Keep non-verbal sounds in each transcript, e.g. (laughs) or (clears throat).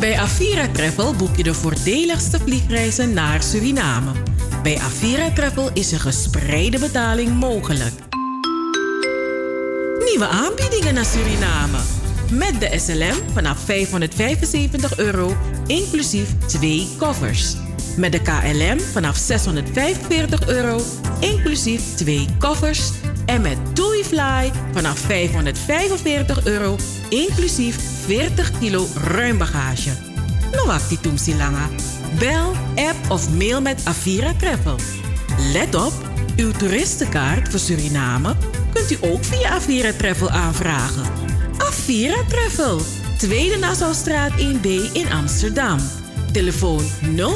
Bij Avira Travel boek je de voordeligste vliegreizen naar Suriname. Bij Avira Travel is een gespreide betaling mogelijk. Nieuwe aanbiedingen naar Suriname. Met de SLM vanaf 575 euro, inclusief twee koffers. Met de KLM vanaf 645 euro, inclusief twee koffers. En met TuiFly vanaf 545 euro, inclusief 40 kilo ruim bagage. No wacht die langa. Bel, app of mail met Avira Travel. Let op, uw toeristenkaart voor Suriname kunt u ook via Avira Travel aanvragen. Avira Travel, Tweede Nassaustraat 1B in Amsterdam. Telefoon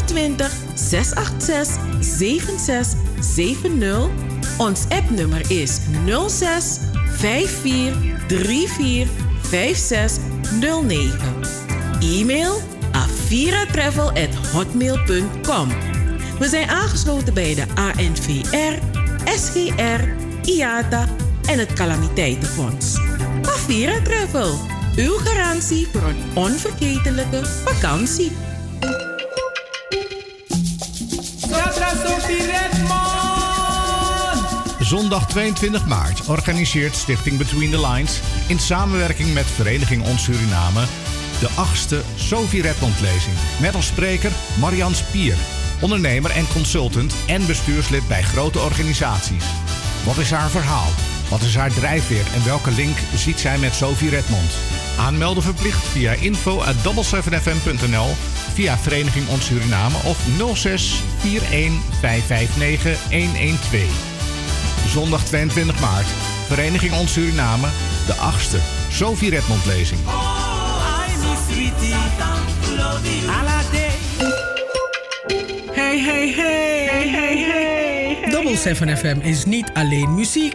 020 686 7670. Ons appnummer is 06 54 34 5609. E-mail aviratravel.hotmail.com We zijn aangesloten bij de ANVR, SGR, IATA en het Calamiteitenfonds. Avira Travel, uw garantie voor een onvergetelijke vakantie. Zondag 22 maart organiseert Stichting Between the Lines in samenwerking met Vereniging Ons Suriname de achtste Sophie Redmond lezing. Met als spreker Marian Spier, ondernemer en consultant en bestuurslid bij grote organisaties. Wat is haar verhaal? Wat is haar drijfveer en welke link ziet zij met Sophie Redmond? Aanmelden verplicht via info@double7fm.nl, via Vereniging Ons Suriname of 06 41 559 112. Zondag 22 maart, Vereniging Ons Suriname, de achtste Sophie Redmond lezing. Hey, hey, hey, hey, hey, hey. Double 7 FM is niet alleen muziek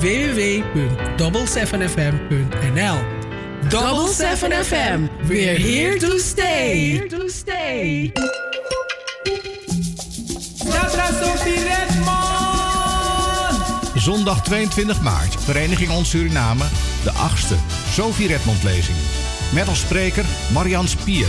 www.double7fm.nl. Double 7 FM, we're here to stay. Here to stay. Zondag 22 maart, Vereniging Ons Suriname, de achtste Sophie Redmond lezing. Met als spreker Marian Spier.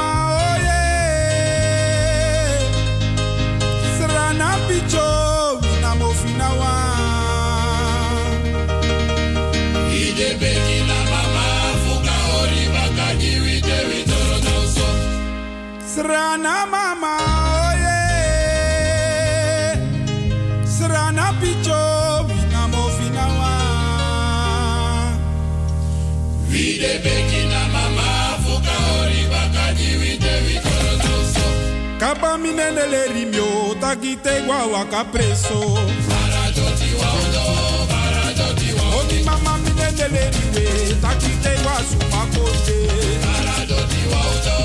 Srana mama oye. Srana picho vina mo vina wa. Vide bekina mama fuka ori bakadi wite vitoro toso Kaba minene le rimyo takite gwa waka preso. Baradoti waudo baradoti waudo Omi mama minene le riwe takite gwa sumakote waudo baradoti waudo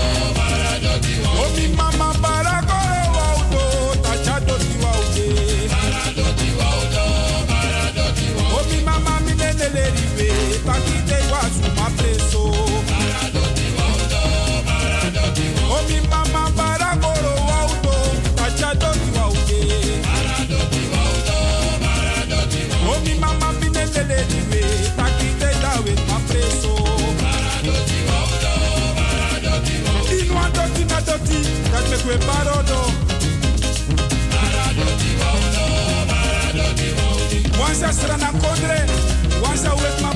Pati we parodo. Wansa strana kondre, wansa wet ma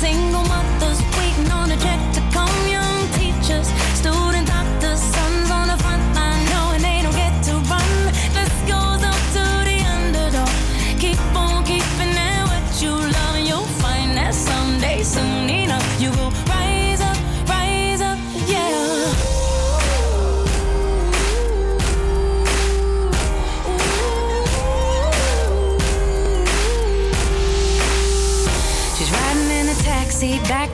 Single mothers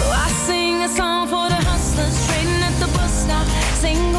So I sing a song for the hustlers trading at the bus stop. Single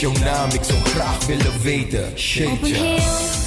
jouw naam? Ik zou graag willen weten. Shitje.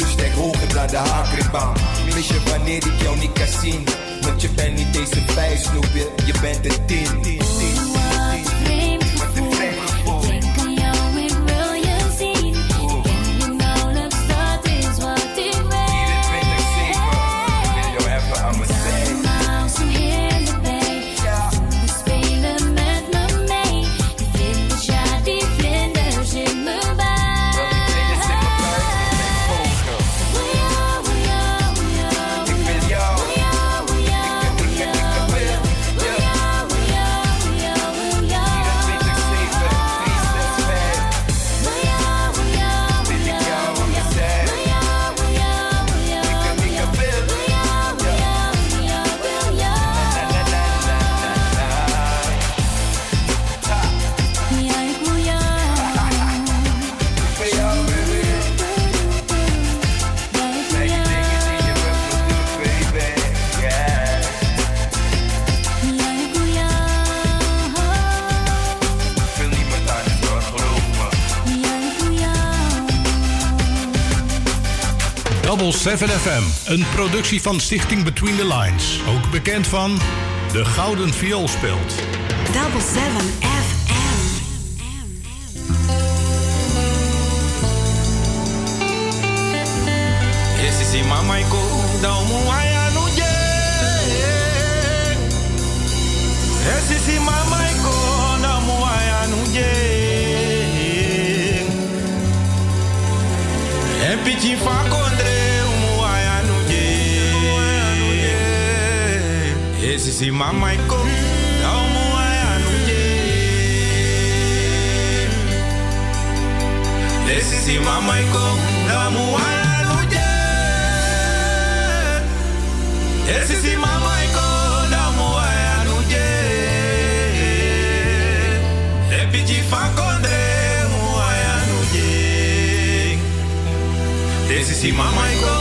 vuurstek hoger naar de hakribaan. Mis je wanneer ik jou niet kan zien, want je bent niet deze vijf snoepje, je bent een tien. tien, tien. 7FM, een productie van Stichting Between the Lines. Ook bekend van De Gouden Viool speelt. Double 7 sisi mama iko omo anuje. Sisi mama iko omo anuje. Sisi mama iko omo anuje. Epiji fakonde omo anuje. Sisi mama iko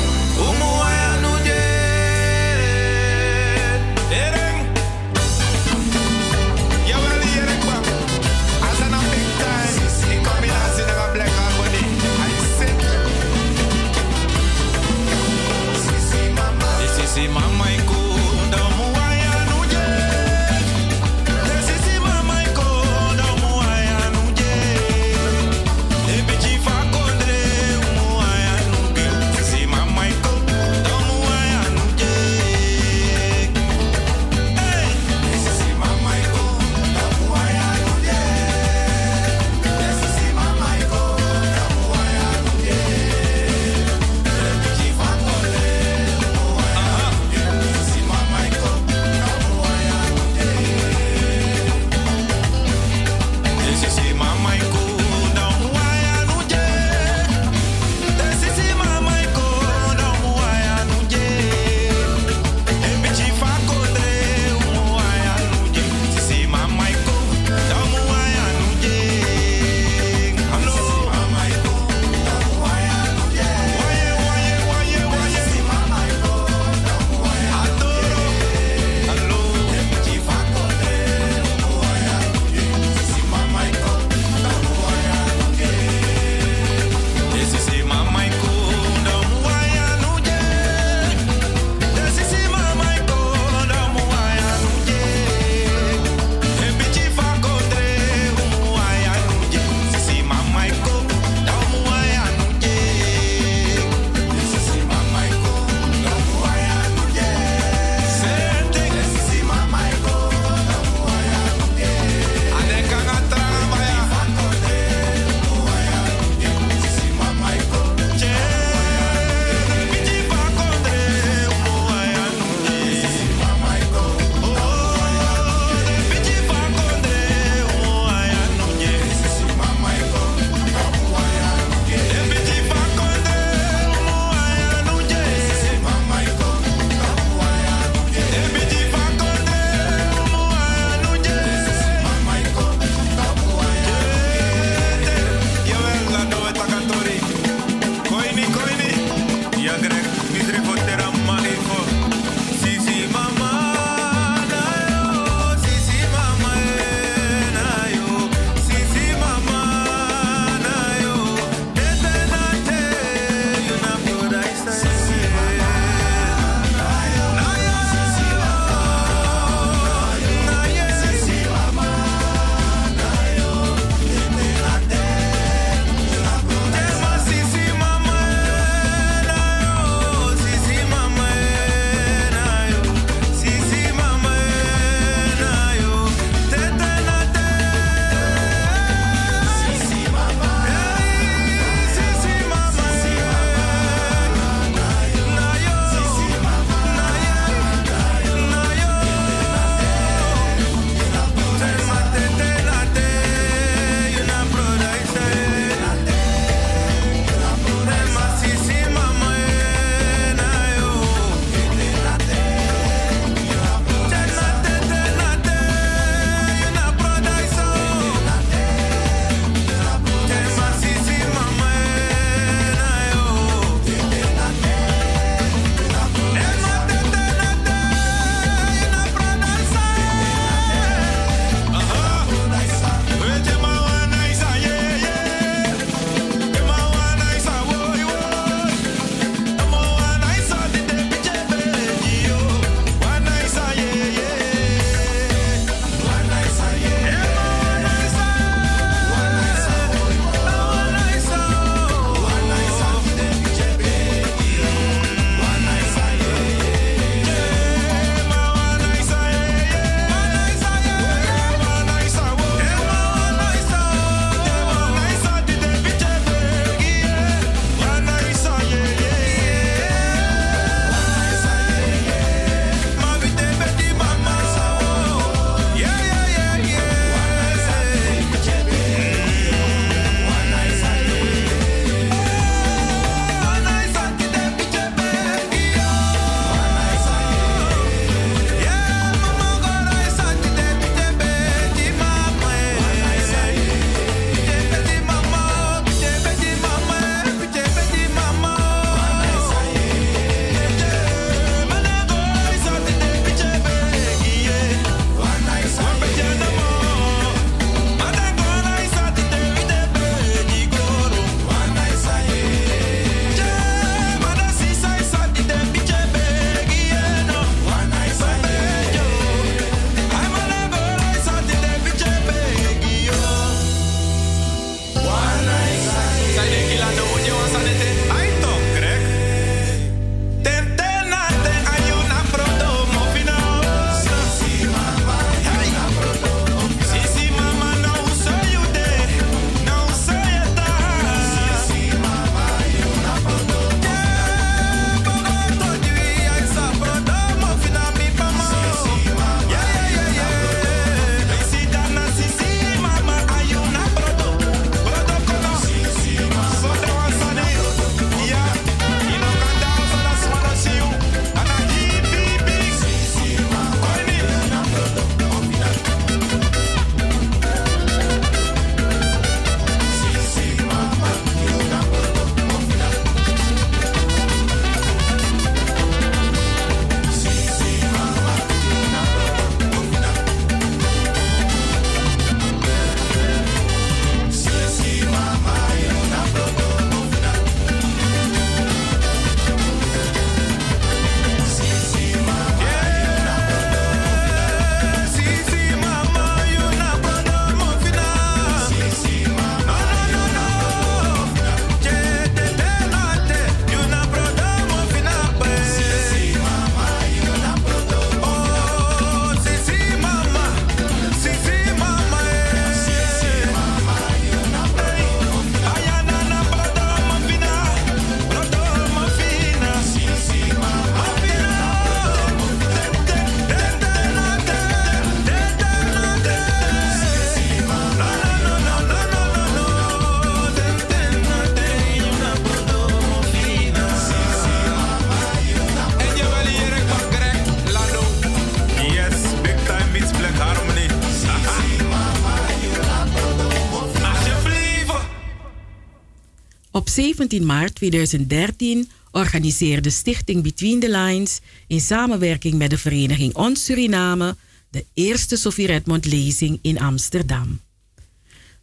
17 maart 2013 organiseerde Stichting Between the Lines in samenwerking met de vereniging Ons Suriname de eerste Sophie Redmond lezing in Amsterdam.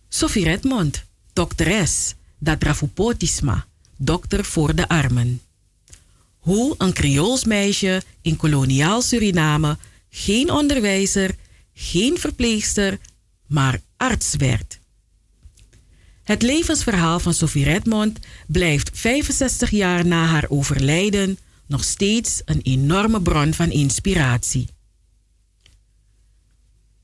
Sophie Redmond, dokteres, Dadrafupotisma, dokter voor de armen. Hoe een Creools meisje in koloniaal Suriname geen onderwijzer, geen verpleegster, maar arts werd. Het levensverhaal van Sophie Redmond blijft 65 jaar na haar overlijden nog steeds een enorme bron van inspiratie.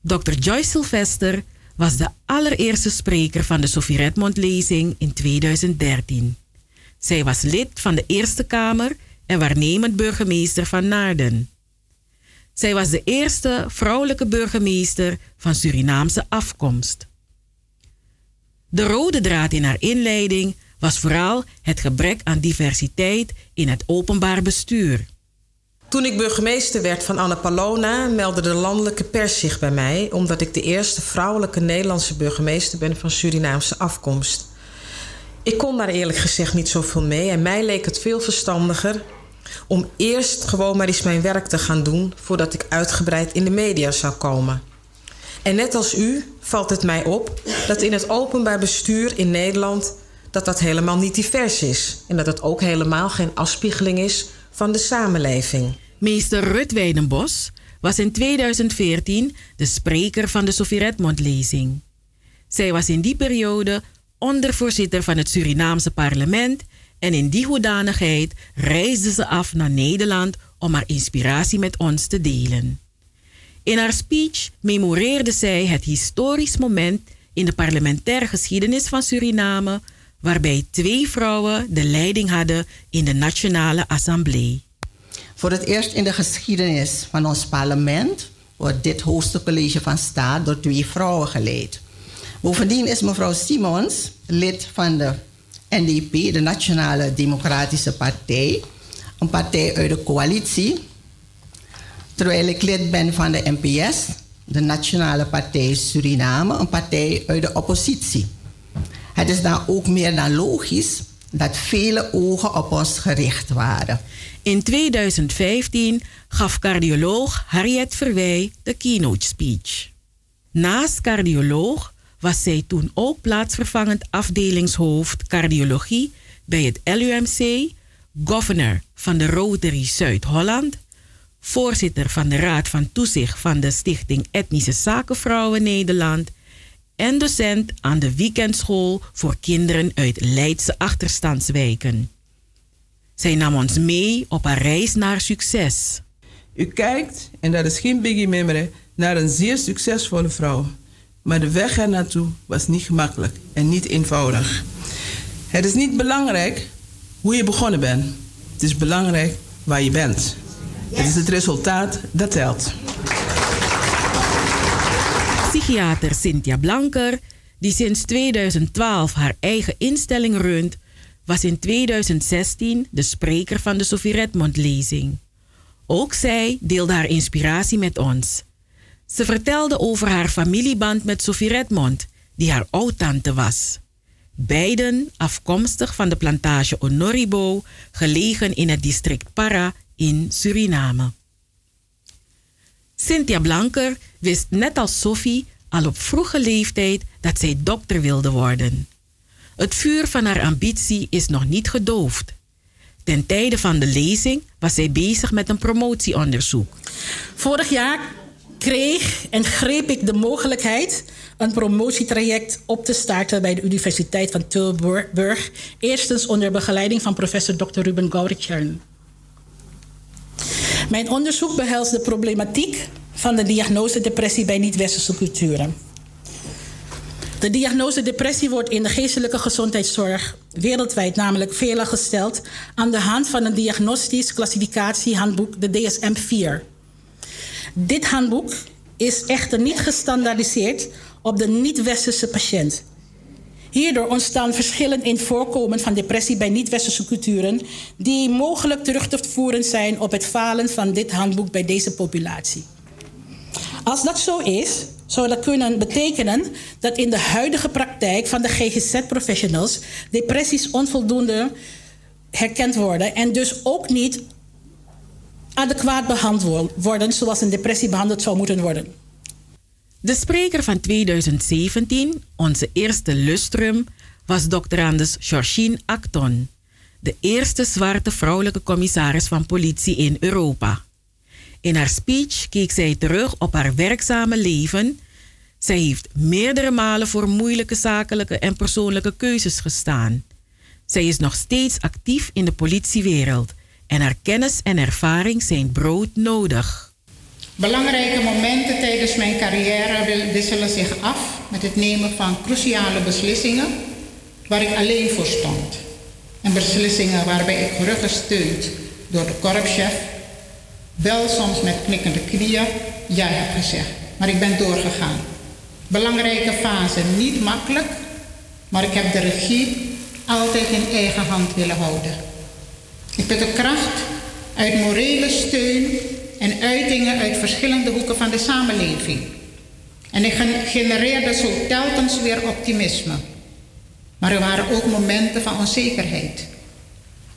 Dr. Joyce Sylvester was de allereerste spreker van de Sophie Redmond-lezing in 2013. Zij was lid van de Eerste Kamer en waarnemend burgemeester van Naarden. Zij was de eerste vrouwelijke burgemeester van Surinaamse afkomst. De rode draad in haar inleiding was vooral het gebrek aan diversiteit in het openbaar bestuur. Toen ik burgemeester werd van Annapolona meldde de landelijke pers zich bij mij, omdat ik de eerste vrouwelijke Nederlandse burgemeester ben van Surinaamse afkomst. Ik kon daar eerlijk gezegd niet zoveel mee en mij leek het veel verstandiger om eerst gewoon maar eens mijn werk te gaan doen voordat ik uitgebreid in de media zou komen. En net als u valt het mij op dat in het openbaar bestuur in Nederland dat dat helemaal niet divers is en dat het ook helemaal geen afspiegeling is van de samenleving. Meester Rut Weidenbos was in 2014 de spreker van de Sophie Redmond-lezing. Zij was in die periode ondervoorzitter van het Surinaamse parlement en in die hoedanigheid reisde ze af naar Nederland om haar inspiratie met ons te delen. In haar speech memoreerde zij het historisch moment in de parlementaire geschiedenis van Suriname, waarbij twee vrouwen de leiding hadden in de Nationale Assemblée. Voor het eerst in de geschiedenis van ons parlement wordt dit hoogste college van staat door twee vrouwen geleid. Bovendien is mevrouw Simons lid van de NDP, de Nationale Democratische Partij, een partij uit de coalitie. Terwijl ik lid ben van de NPS, de Nationale Partij Suriname, een partij uit de oppositie. Het is dan ook meer dan logisch dat vele ogen op ons gericht waren. In 2015 gaf cardioloog Harriet Verwij de keynote speech. Naast cardioloog was zij toen ook plaatsvervangend afdelingshoofd cardiologie bij het LUMC, governor van de Rotary Zuid-Holland, voorzitter van de Raad van Toezicht van de Stichting Etnische Zakenvrouwen Nederland en docent aan de weekendschool voor kinderen uit Leidse achterstandswijken. Zij nam ons mee op haar reis naar succes. U kijkt, en dat is geen biggie memory, naar een zeer succesvolle vrouw. Maar de weg er naartoe was niet gemakkelijk en niet eenvoudig. Het is niet belangrijk hoe je begonnen bent. Het is belangrijk waar je bent. Het is het resultaat dat telt. Psychiater Cynthia Blanker, die sinds 2012 haar eigen instelling runt, was in 2016 de spreker van de Sophie Redmond-lezing. Ook zij deelde haar inspiratie met ons. Ze vertelde over haar familieband met Sophie Redmond, die haar oudtante was. Beiden afkomstig van de plantage Honoribo, gelegen in het district Para in Suriname. Cynthia Blanker wist net als Sophie al op vroege leeftijd dat zij dokter wilde worden. Het vuur van haar ambitie is nog niet gedoofd. Ten tijde van de lezing was zij bezig met een promotieonderzoek. Vorig jaar kreeg en greep ik de mogelijkheid een promotietraject op te starten bij de Universiteit van Tilburg, eerstens onder begeleiding van professor Dr. Ruben Gauritjern. Mijn onderzoek behelst de problematiek van de diagnose depressie bij niet-westerse culturen. De diagnose depressie wordt in de geestelijke gezondheidszorg wereldwijd namelijk veelal gesteld aan de hand van een diagnostisch klassificatiehandboek, de DSM-4. Dit handboek is echter niet gestandaardiseerd op de niet-westerse patiënt. Hierdoor ontstaan verschillen in voorkomen van depressie bij niet-westerse culturen, die mogelijk terug te voeren zijn op het falen van dit handboek bij deze populatie. Als dat zo is, zou dat kunnen betekenen dat in de huidige praktijk van de GGZ-professionals depressies onvoldoende herkend worden en dus ook niet adequaat behandeld worden zoals een depressie behandeld zou moeten worden. De spreker van 2017, onze eerste lustrum, was Dr. Anders Acton, de eerste zwarte vrouwelijke commissaris van politie in Europa. In haar speech keek zij terug op haar werkzame leven. Zij heeft meerdere malen voor moeilijke zakelijke en persoonlijke keuzes gestaan. Zij is nog steeds actief in de politiewereld en haar kennis en ervaring zijn broodnodig. Belangrijke momenten tijdens mijn carrière wisselen zich af met het nemen van cruciale beslissingen waar ik alleen voor stond. En beslissingen waarbij ik gerugsteund door de korpschef, wel soms met knikkende knieën, ja heb gezegd. Maar ik ben doorgegaan. Belangrijke fase, niet makkelijk, maar ik heb de regie altijd in eigen hand willen houden. Ik put de kracht uit morele steun en uitingen uit verschillende hoeken van de samenleving. En ik genereerde zo telkens weer optimisme. Maar er waren ook momenten van onzekerheid.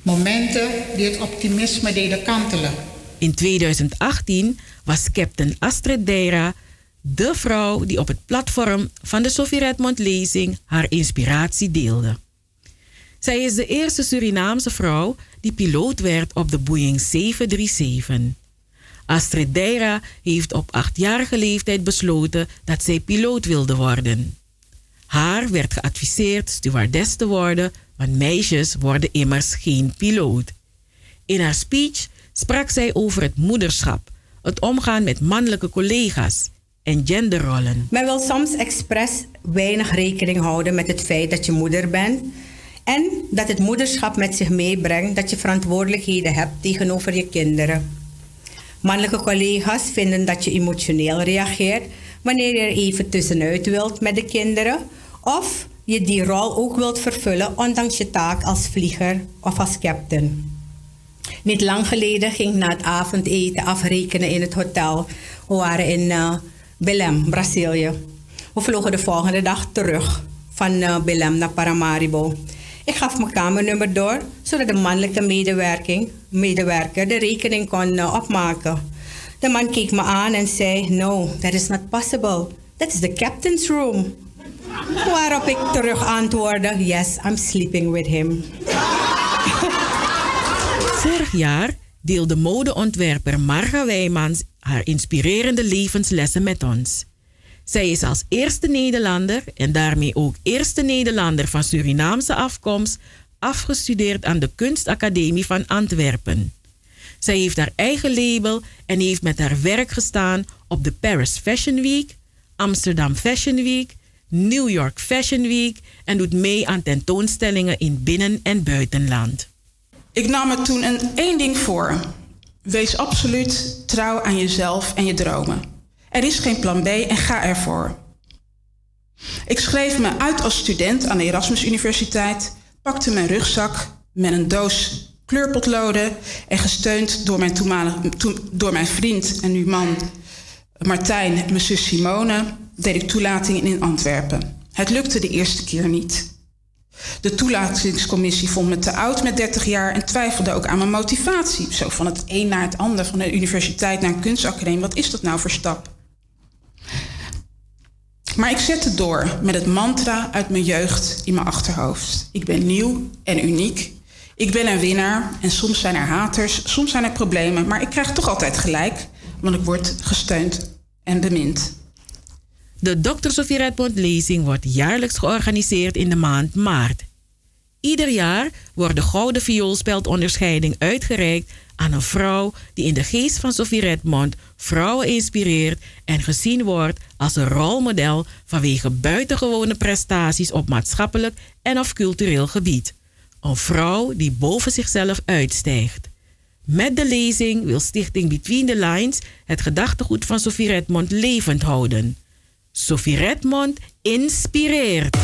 Momenten die het optimisme deden kantelen. In 2018 was Captain Astrid Deira de vrouw die op het platform van de Sophie Redmond lezing haar inspiratie deelde. Zij is de eerste Surinaamse vrouw die piloot werd op de Boeing 737. Astrid Deira heeft op achtjarige leeftijd besloten dat zij piloot wilde worden. Haar werd geadviseerd stewardess te worden, want meisjes worden immers geen piloot. In haar speech sprak zij over het moederschap, het omgaan met mannelijke collega's en genderrollen. Men wil soms expres weinig rekening houden met het feit dat je moeder bent en dat het moederschap met zich meebrengt dat je verantwoordelijkheden hebt tegenover je kinderen. Mannelijke collega's vinden dat je emotioneel reageert wanneer je er even tussenuit wilt met de kinderen of je die rol ook wilt vervullen ondanks je taak als vlieger of als captain. Niet lang geleden ging ik na het avondeten afrekenen in het hotel. We waren in uh, Belém, Brazilië. We vlogen de volgende dag terug van uh, Belém naar Paramaribo. Ik gaf mijn kamernummer door, zodat de mannelijke medewerking, medewerker de rekening kon uh, opmaken. De man keek me aan en zei: No, that is not possible. That is the captain's room. Waarop ik terug antwoordde: Yes, I'm sleeping with him. (laughs) Vorig jaar deelde modeontwerper Marga Wijmans haar inspirerende levenslessen met ons. Zij is als eerste Nederlander en daarmee ook eerste Nederlander van Surinaamse afkomst afgestudeerd aan de Kunstacademie van Antwerpen. Zij heeft haar eigen label en heeft met haar werk gestaan op de Paris Fashion Week, Amsterdam Fashion Week, New York Fashion Week en doet mee aan tentoonstellingen in binnen- en buitenland. Ik nam me toen een één ding voor. Wees absoluut trouw aan jezelf en je dromen. Er is geen plan B en ga ervoor. Ik schreef me uit als student aan de Erasmus Universiteit, pakte mijn rugzak met een doos kleurpotloden en gesteund door mijn, toenmalige, door mijn vriend en nu man Martijn mijn zus Simone deed ik toelating in Antwerpen. Het lukte de eerste keer niet. De toelatingscommissie vond me te oud met 30 jaar en twijfelde ook aan mijn motivatie. Zo van het een naar het ander, van de universiteit naar een kunstacademie. Wat is dat nou voor stap? Maar ik zette door met het mantra uit mijn jeugd in mijn achterhoofd. Ik ben nieuw en uniek. Ik ben een winnaar en soms zijn er haters, soms zijn er problemen, maar ik krijg toch altijd gelijk, want ik word gesteund en bemind. De Dr. Sofie Redmond lezing wordt jaarlijks georganiseerd in de maand maart. Ieder jaar wordt de Gouden Vioolspeldonderscheiding uitgereikt aan een vrouw die in de geest van Sofie Redmond vrouwen inspireert en gezien wordt als een rolmodel vanwege buitengewone prestaties op maatschappelijk en of cultureel gebied. Een vrouw die boven zichzelf uitstijgt. Met de lezing wil Stichting Between the Lines het gedachtegoed van Sofie Redmond levend houden. Sophie Redmond inspireert.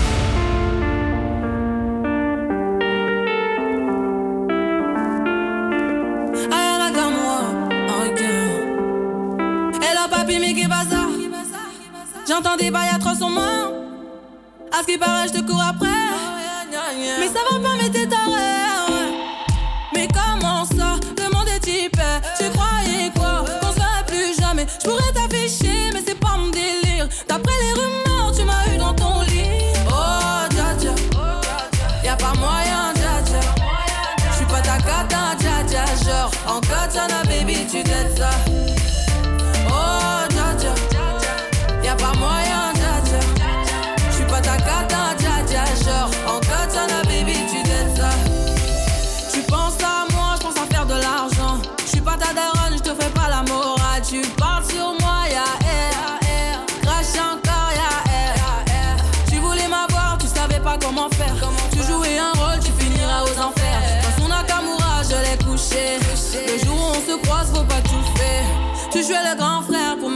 J'entends des bails atroces en main. À ce qui paraît, je te cours après. Mais ça va pas, mais t'es taré. Mais comment ça, le monde est type Tu croyais quoi? Qu'on se plus jamais. Je pourrais t'afficher mais c'est pas mon délire. D'après les rumeurs tu m'as eu dans ton lit. Oh dja dja. Y'a pas moyen dja dja. J'suis pas ta cata dja dja. Genre en katana baby tu t'aides ça.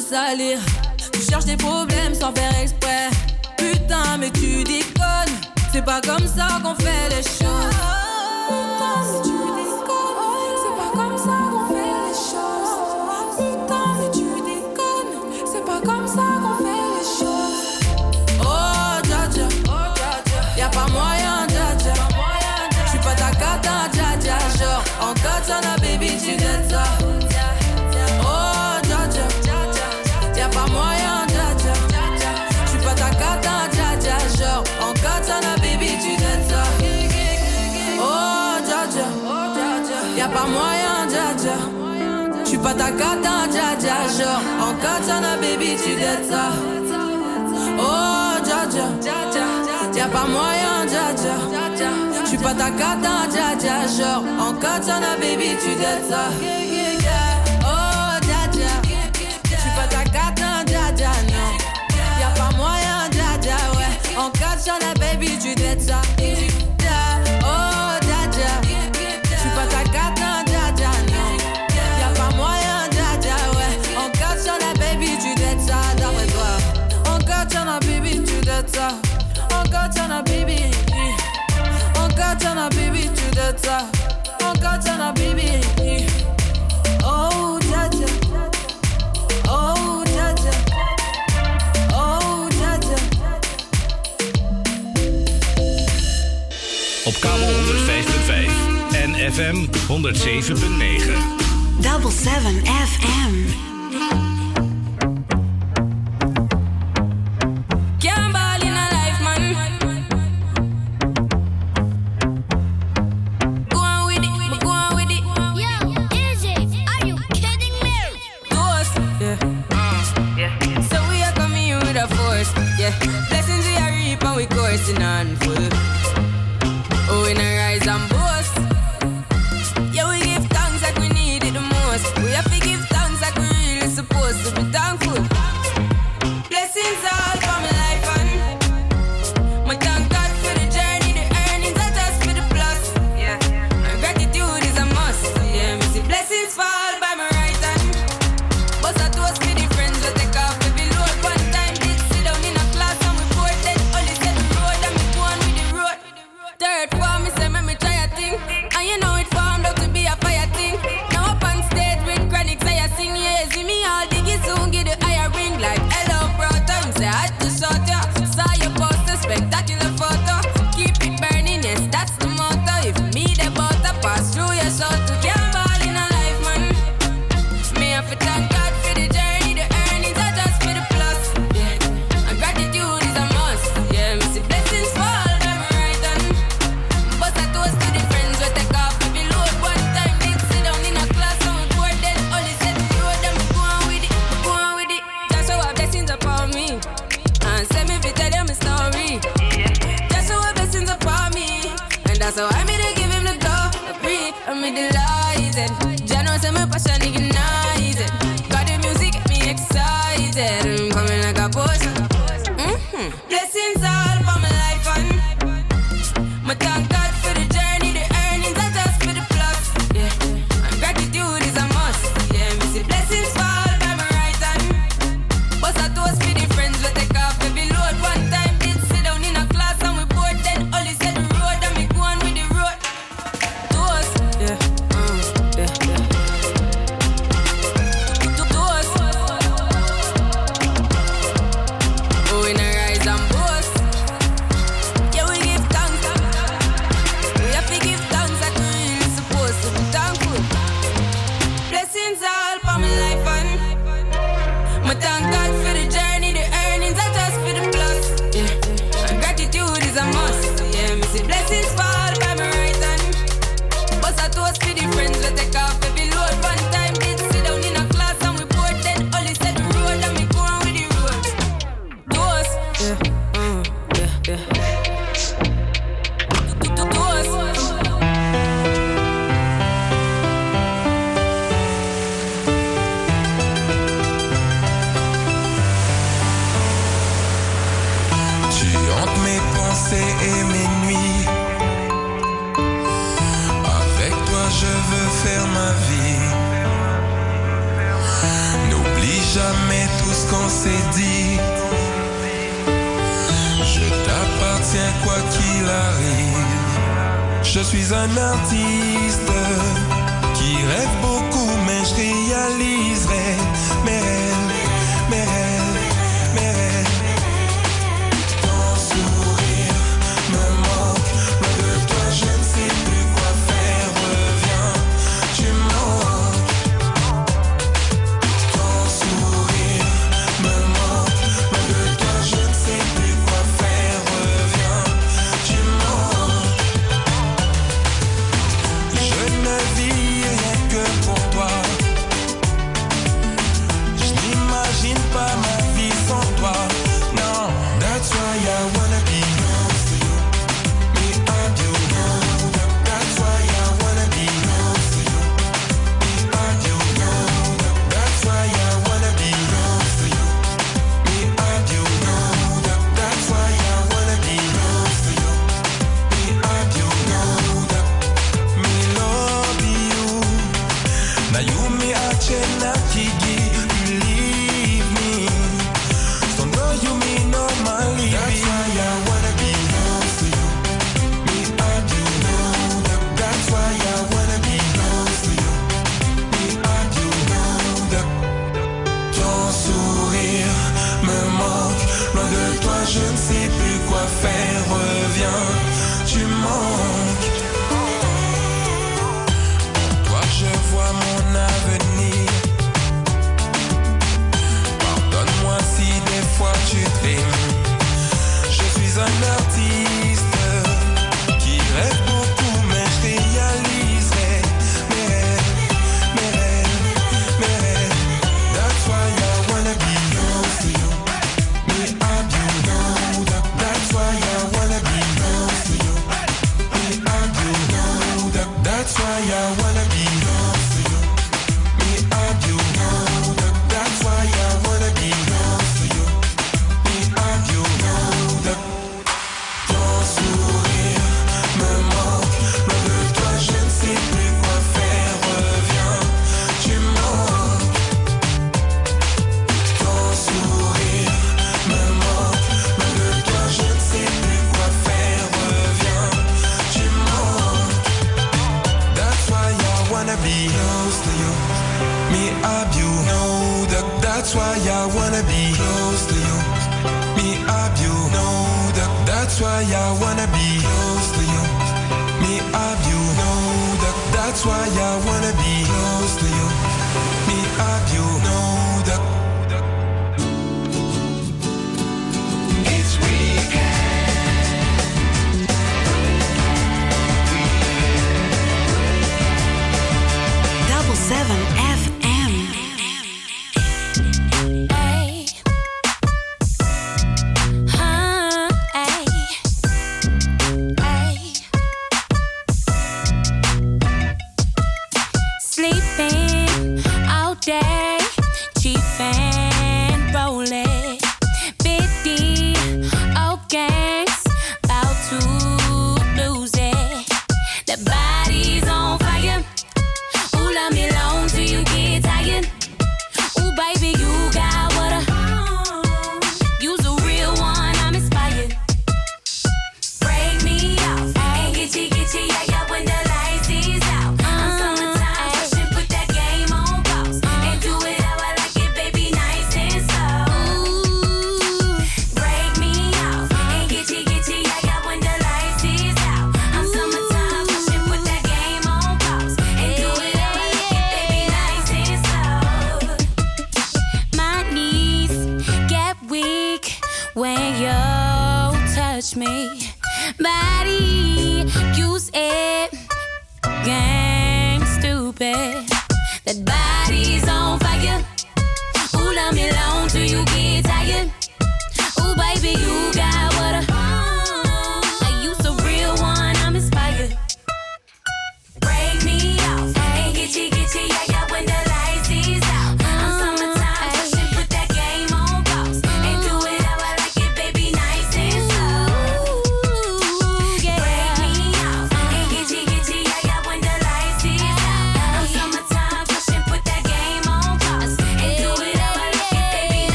salir. Tu cherches des problèmes sans faire exprès. Putain, mais tu déconnes. C'est pas comme ça qu'on fait les choses. Putain, mais tu déconnes. C'est pas comme ça. Encore dans Jaja, genre. Encore t'en as, baby, tu dettes ça. Oh, Jaja, y'a pas moyen, Jaja. J'suis pas ta carte dans Jaja, genre. Encore t'en as, baby, tu dettes ça. Oh, Jaja, j'suis pas ta carte Jaja, non. Y'a pas moyen, Jaja, ouais. Encore t'en as, baby, tu dettes ça. na baby. On catch na baby to the top. On catch na baby. Eh. Oh, ja. Oh, ja. Oh, ja. Op kabel 105.5 en FM 107.9. Double 7 FM.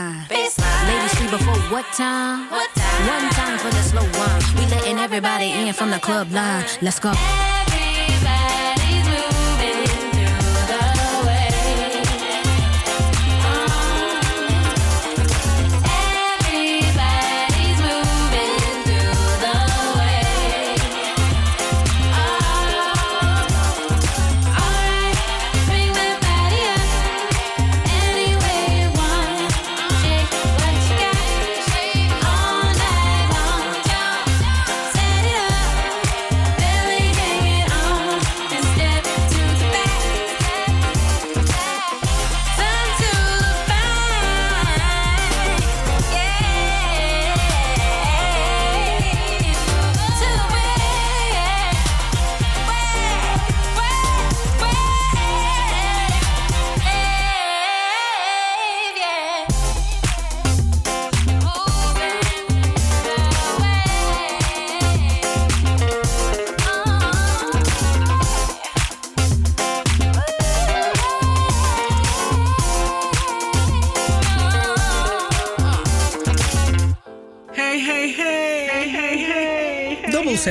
baseline. baseline. Ladies sleep before what time? what time? One time for the slow one. We letting everybody in from the club line. Let's go.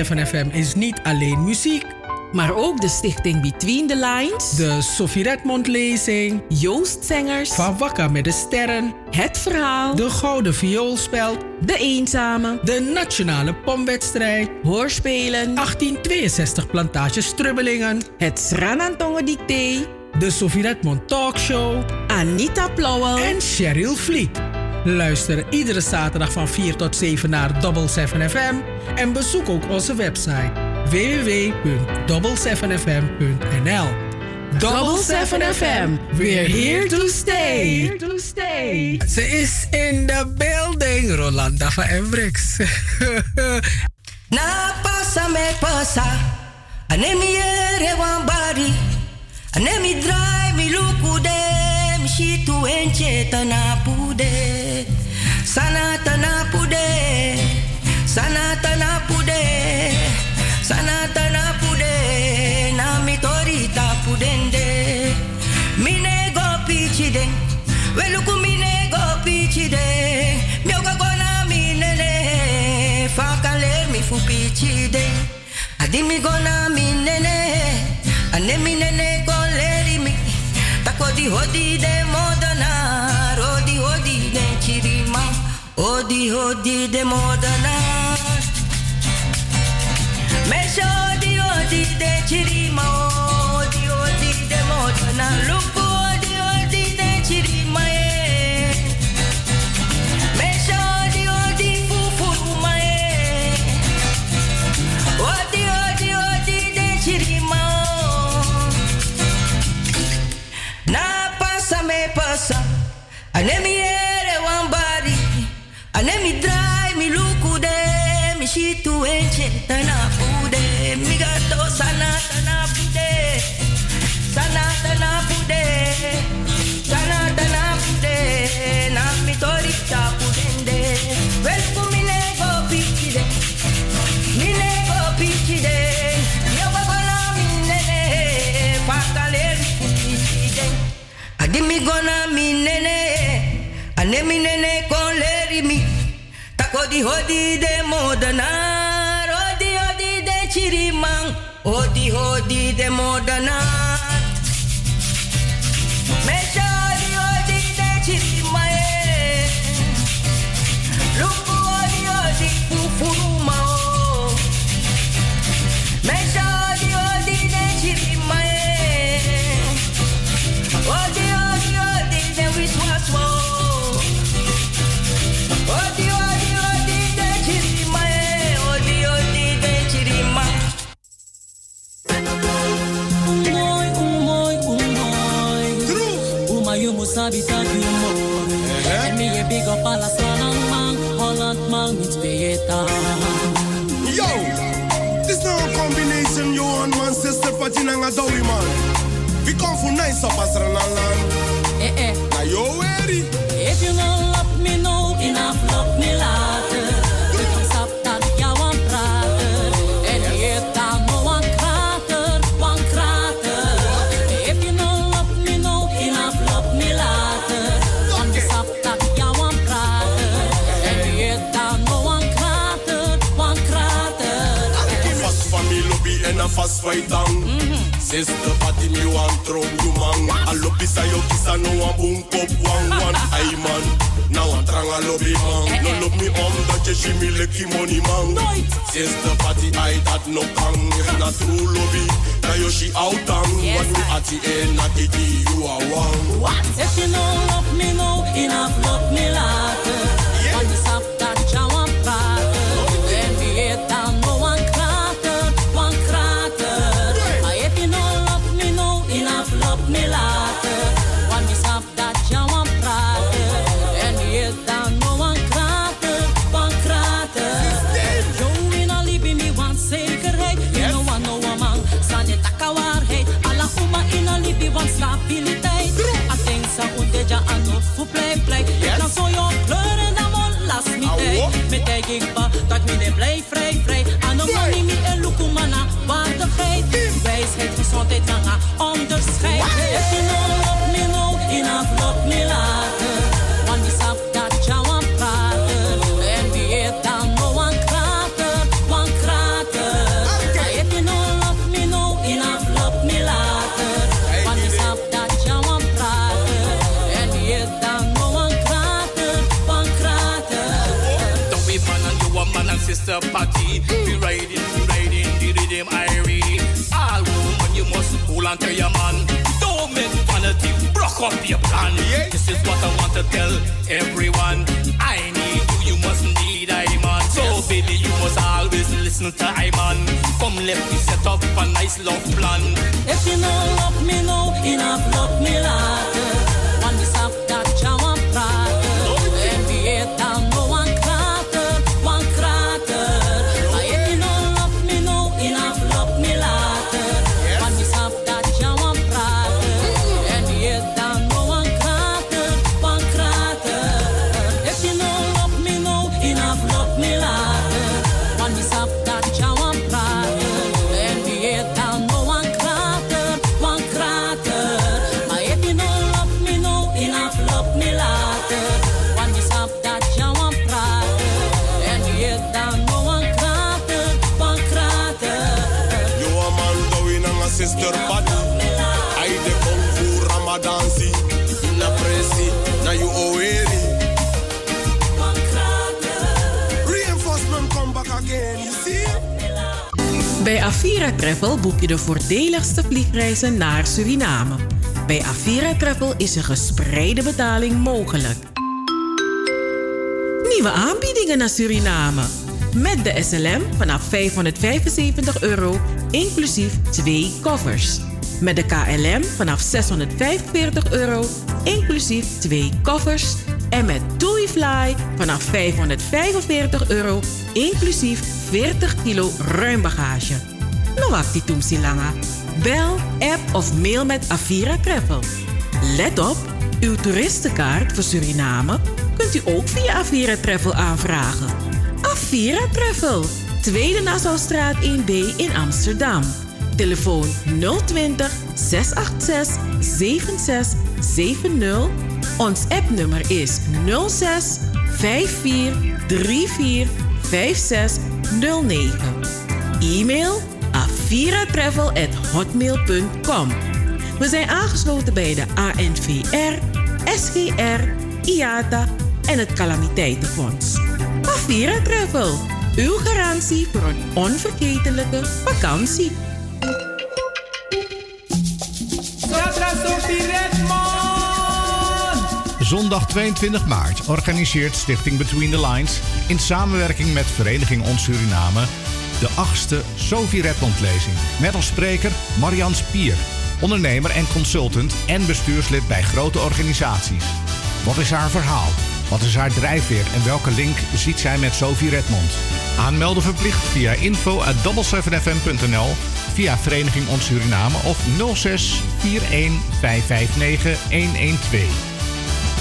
7FM is niet alleen muziek. Maar ook de stichting Between the Lines. De Sophie Redmond lezing. Joost Zengers. Van Wakka met de Sterren. Het Verhaal. De Gouden Vioolspel. De Eenzame. De Nationale Pomwedstrijd. Hoorspelen. 1862 Plantage Strubbelingen. Het Sranantongen Dicté. De Sophie Redmond Talkshow. Anita Plauwel. En Cheryl Vliet. Luister iedere zaterdag van 4 tot 7 naar Double 7 FM en bezoek ook onze website www.double7fm.nl. Double 7 FM, we're here to stay. Here to stay. Ze is in the building, Rolanda van Embrix. (laughs) Na pasa me pasa, anemi ere wan bari, anemi dry mi lukude, mi shitu enche tanapude sana tana Sanatana sana Sanatana pude sana na pudende. Mine go pichi de veluku mine go gona mine minele mi fu Pichide, adimi gona minene ane minene go leri mi hodi de modana rodi hodi kiri chirima odi hodi de modana. Mesha odi odi de chirima, odi odi de modana. Lupu odi odi de chirima eh. Mesha odi odi fufuruma eh. Odi odi odi de chirima. Na pasa me pasa, tana pude, mi gato sana tana pude, sana tana pude, sana tana pude, na mi tori chapudende, well mi nego pichide, mi nego pichide. Adimi gona mi nene, anemi nene kon leri mi. Takodi hodi de modana, de chirimang, hodi hodi de modana. That you more. And me a big up all a slang man, Holland man, it's better. Yo, this now a combination you and man sister patin ang adawi man. We come for nice up as fast fight down. Sister party me want throw you man. A lobby sa yo kisa no one boom pop one one. Ay man. Now I'm trying a lobby man. No love me om that je she me lucky money man. Sister party I that no kang. If not true lobby. Now yo she out and when we at the end at the you are one. What? If you no love me no, enough love me later. 哈哈 up your plan. This is what I want to tell everyone. I need you, you must need I man. So baby you must always listen to I man. Come let me set up a nice love plan. If you know love me no, enough love me later. Avira Travel boek je de voordeligste vliegreizen naar Suriname. Bij Avira Travel is een gespreide betaling mogelijk. Nieuwe aanbiedingen naar Suriname. Met de SLM vanaf 575 euro, inclusief twee koffers. Met de KLM vanaf 645 euro, inclusief twee koffers. En met Fly vanaf 545 euro, inclusief 40 kilo ruim langa. Bel, app of mail met Avira Travel. Let op, uw toeristenkaart voor Suriname kunt u ook via Avira Travel aanvragen. Avira Travel, Tweede Nassaustraat 1B in Amsterdam. Telefoon 020 686 7670. Ons appnummer is 06 54 34 5609. E-mail aviratravel@hotmail.com. We zijn aangesloten bij de ANVR, SGR, IATA en het Calamiteitenfonds. Avira Travel, uw garantie voor een onvergetelijke vakantie. Zondag 22 maart organiseert Stichting Between the Lines in samenwerking met Vereniging Ons Suriname de achtste Sophie Redmond lezing. Met als spreker Marian Spier, ondernemer en consultant en bestuurslid bij grote organisaties. Wat is haar verhaal? Wat is haar drijfveer en welke link ziet zij met Sophie Redmond? Aanmelden verplicht via info@double7fm.nl, via Vereniging Ons Suriname of 06 41 559 112.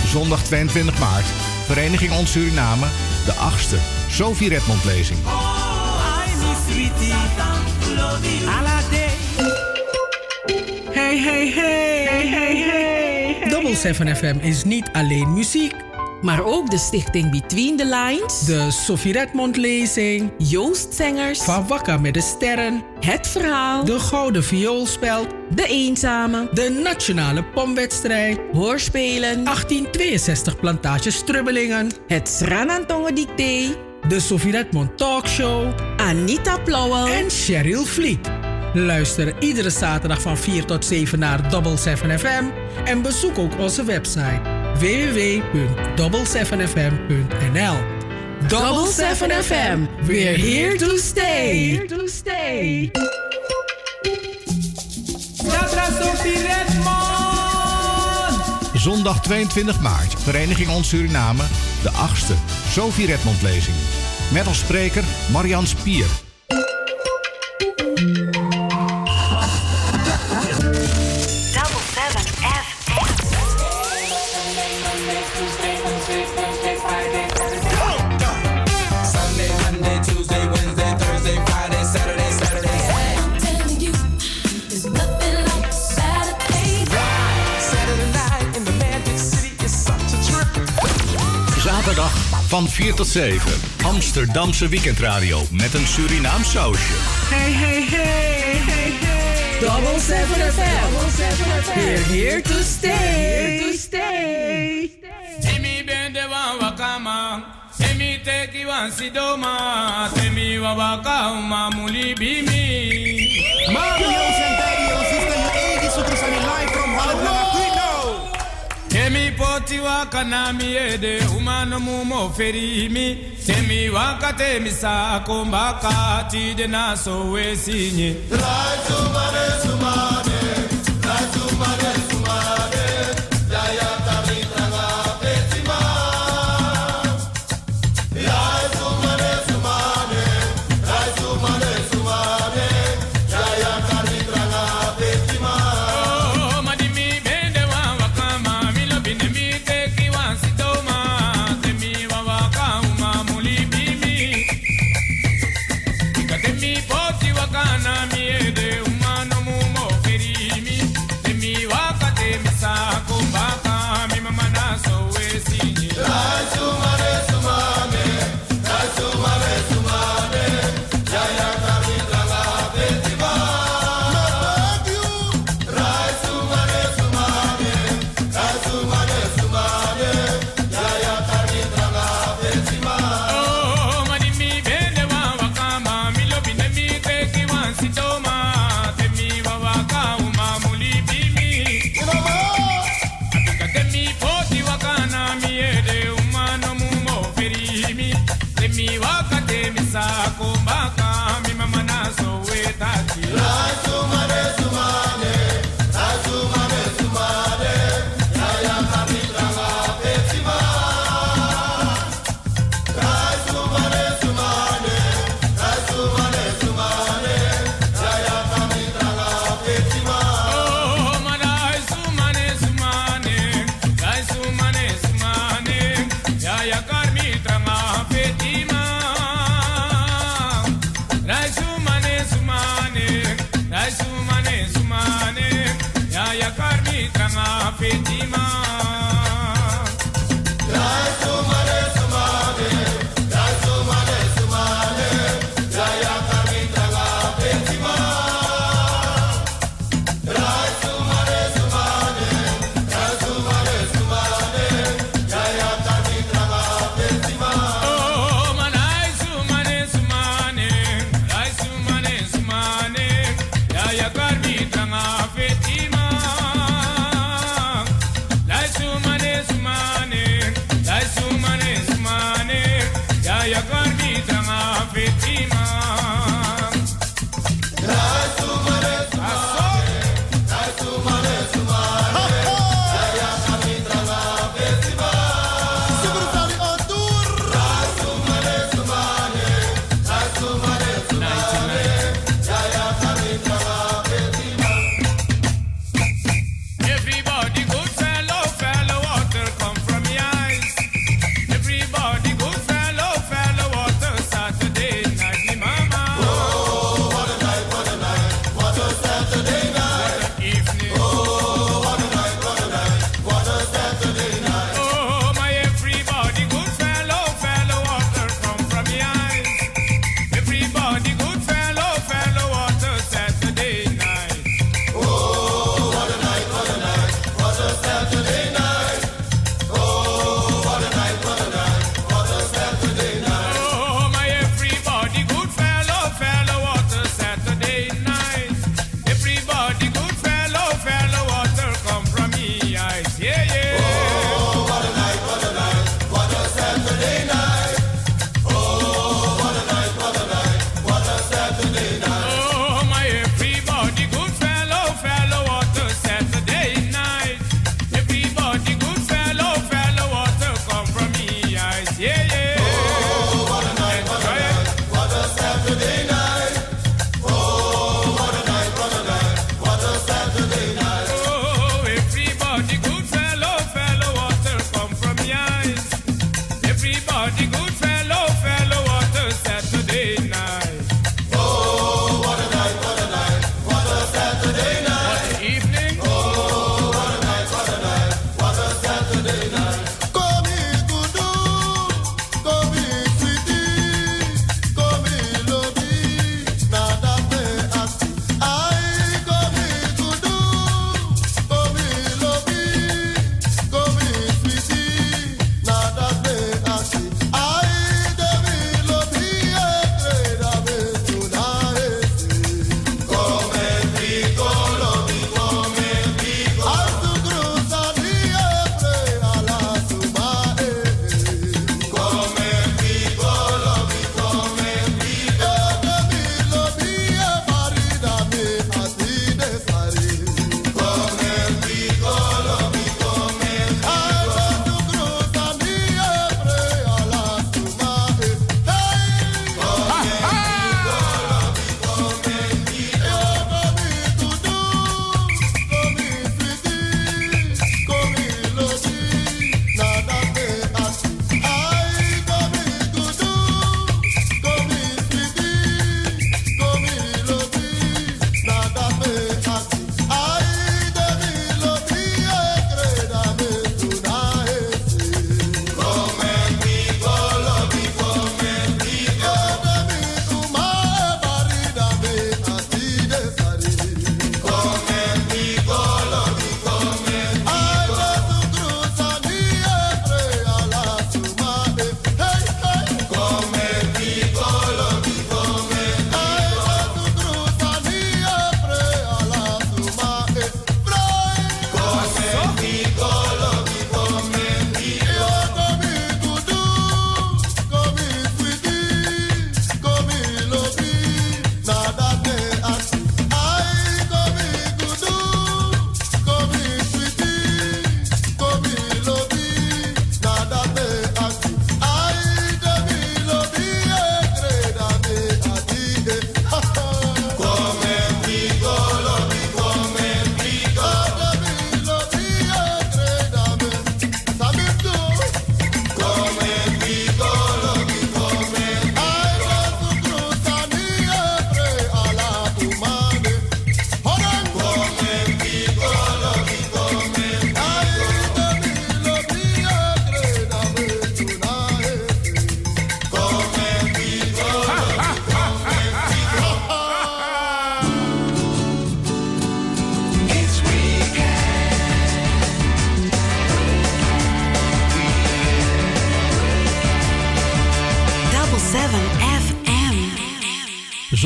Zondag 22 maart, Vereniging Ons Suriname, de achtste Sophie Redmond lezing. Hey, hey, hey, hey, hey. Double 7 FM is niet alleen muziek. Maar ook de stichting Between the Lines. De Sophie Redmond lezing. Joost Zengers. Van Wakka met de Sterren. Het Verhaal. De Gouden Vioolspeld. De Eenzame. De Nationale Pomwedstrijd. Hoorspelen. 1862 Plantage Strubbelingen. Het Sranantongen Dicté. De Sophie Redmond Talkshow. Anita Plauwel. En Cheryl Vliet. Luister iedere zaterdag van 4 tot 7 naar Double 7 FM. En bezoek ook onze website www.double7fm.nl Double 7 FM. We're here to stay. Here to stay. Zondag 22 maart, Vereniging Ons Suriname, de achtste Sophie Redmond lezing. Met als spreker Marian Spier. Van 4 tot 7. Amsterdamse weekendradio met een Surinaam sausje. Hey, hey, hey, hey, hey. Double 7 FM. Double 7 FM. We're here to stay. Here to stay. Emi bende wa wakama, emi teki wa sidoma, temi wa waka uma muli bimi. Mario's poti wa kanami ede, umano mumo ferimi, temi wa katemi sa kombaka, tide na so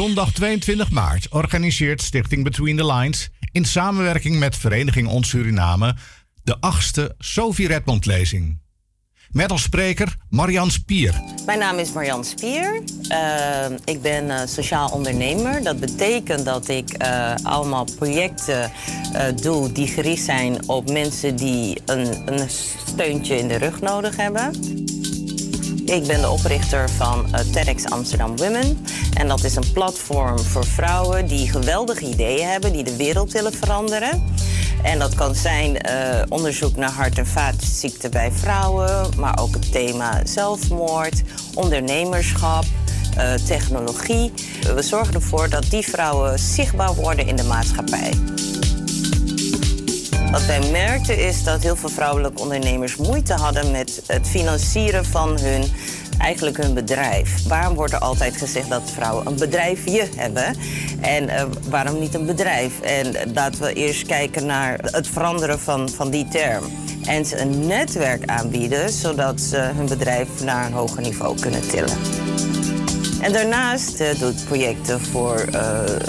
Zondag 22 maart organiseert Stichting Between the Lines in samenwerking met Vereniging Ons Suriname de achtste Sophie Redmond lezing. Met als spreker Marian Spier. Mijn naam is Marjan Spier. Uh, ik ben uh, sociaal ondernemer. Dat betekent dat ik uh, allemaal projecten doe die gericht zijn op mensen die een, een steuntje in de rug nodig hebben. Ik ben de oprichter van uh, Amsterdam Women. En dat is een platform voor vrouwen die geweldige ideeën hebben, die de wereld willen veranderen. En dat kan zijn uh, onderzoek naar hart- en vaatziekten bij vrouwen, maar ook het thema zelfmoord, ondernemerschap, uh, technologie. We zorgen ervoor dat die vrouwen zichtbaar worden in de maatschappij. Wat wij merkten is dat heel veel vrouwelijke ondernemers moeite hadden met het financieren van hun, eigenlijk hun bedrijf. Waarom wordt er altijd gezegd dat vrouwen een bedrijfje hebben? En uh, waarom niet een bedrijf? En dat we eerst kijken naar het veranderen van, van die term. En ze een netwerk aanbieden, zodat ze hun bedrijf naar een hoger niveau kunnen tillen. En daarnaast uh, doet projecten voor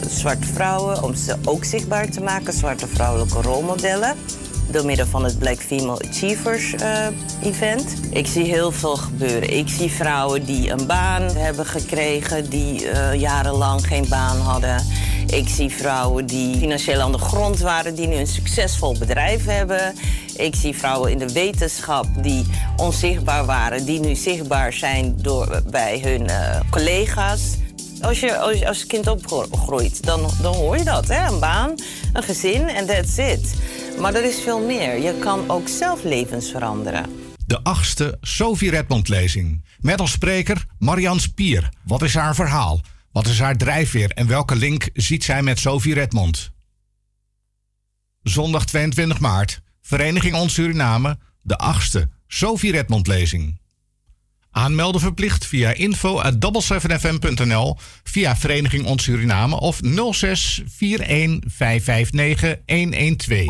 zwarte vrouwen om ze ook zichtbaar te maken, zwarte vrouwelijke rolmodellen. Door middel van het Black Female Achievers uh, event. Ik zie heel veel gebeuren. Ik zie vrouwen die een baan hebben gekregen, die jarenlang geen baan hadden. Ik zie vrouwen die financieel aan de grond waren, die nu een succesvol bedrijf hebben. Ik zie vrouwen in de wetenschap die onzichtbaar waren, die nu zichtbaar zijn door, bij hun uh, collega's. Als je als, als kind opgroeit, dan, dan hoor je dat. Hè? Een baan, een gezin en that's it. Maar er is veel meer. Je kan ook zelf levens veranderen. De achtste Sophie Redmond lezing. Met als spreker Marian Spier. Wat is haar verhaal? Wat is haar drijfveer en welke link ziet zij met Sophie Redmond? Zondag 22 maart, Vereniging Ons Suriname, de achtste Sophie Redmond lezing. Aanmelden verplicht via info at 7fm.nl, via Vereniging Ons Suriname of 06 41 559 112.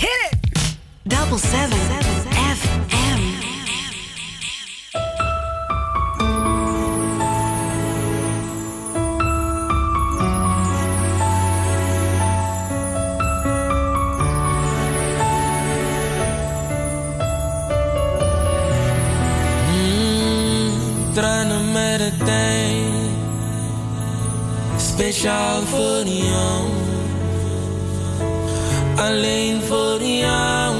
Hit it! Double 7 Het tijd. Speciaal voor jou. Alleen voor jou.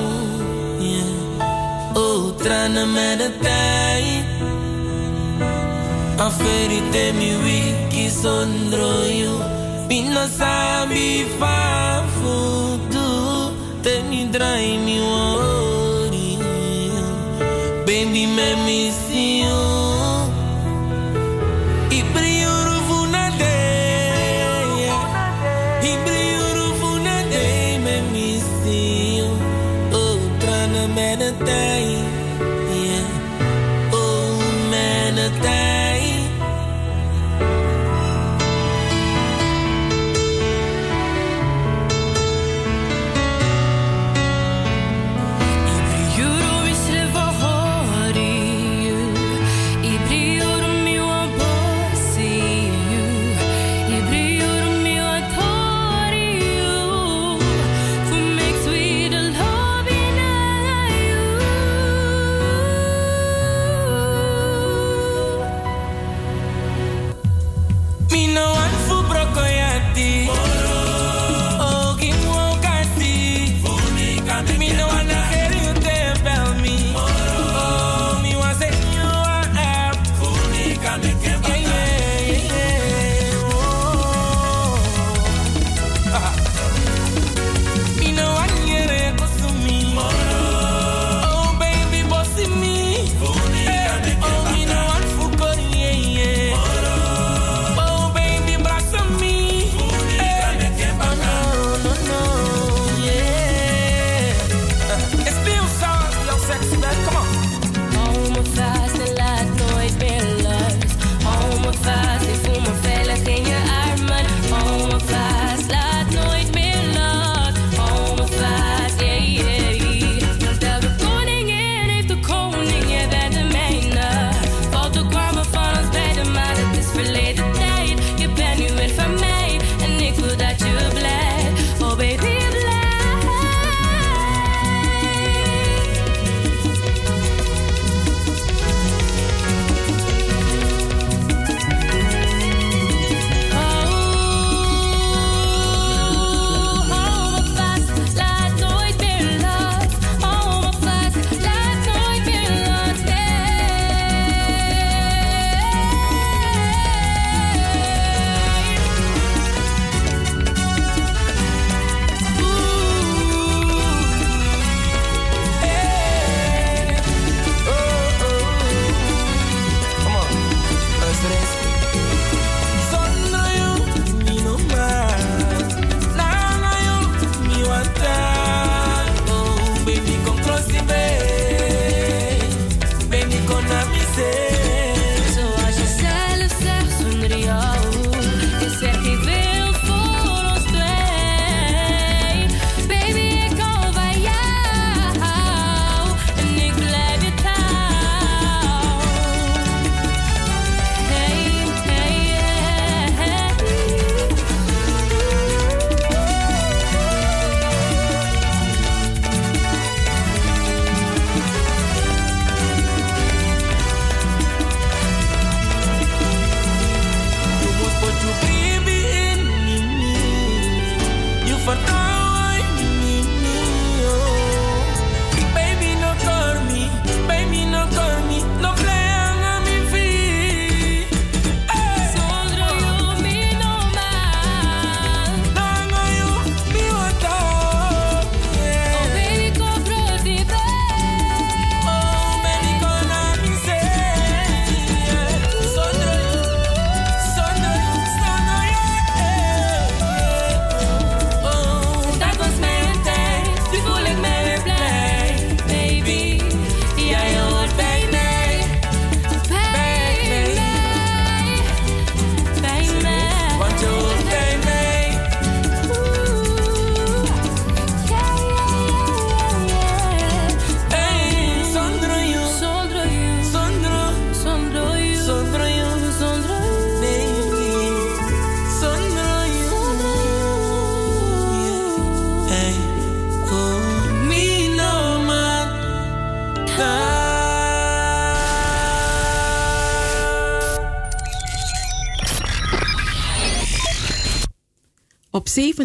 Yeah. Oh, tranen met de tijd. Mi wiki sondro you. Pino sabi fa futu. Te mi drai mi worry. Baby, me miss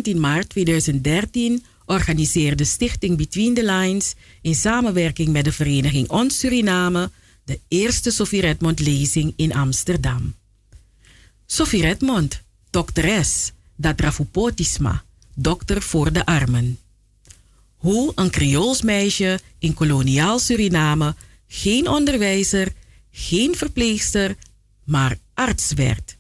17 maart 2013 organiseerde Stichting Between the Lines in samenwerking met de vereniging Ons Suriname de eerste Sophie Redmond lezing in Amsterdam. Sophie Redmond, dokteres, Dadrafupotisma, dokter voor de armen. Hoe een Creools meisje in koloniaal Suriname geen onderwijzer, geen verpleegster, maar arts werd.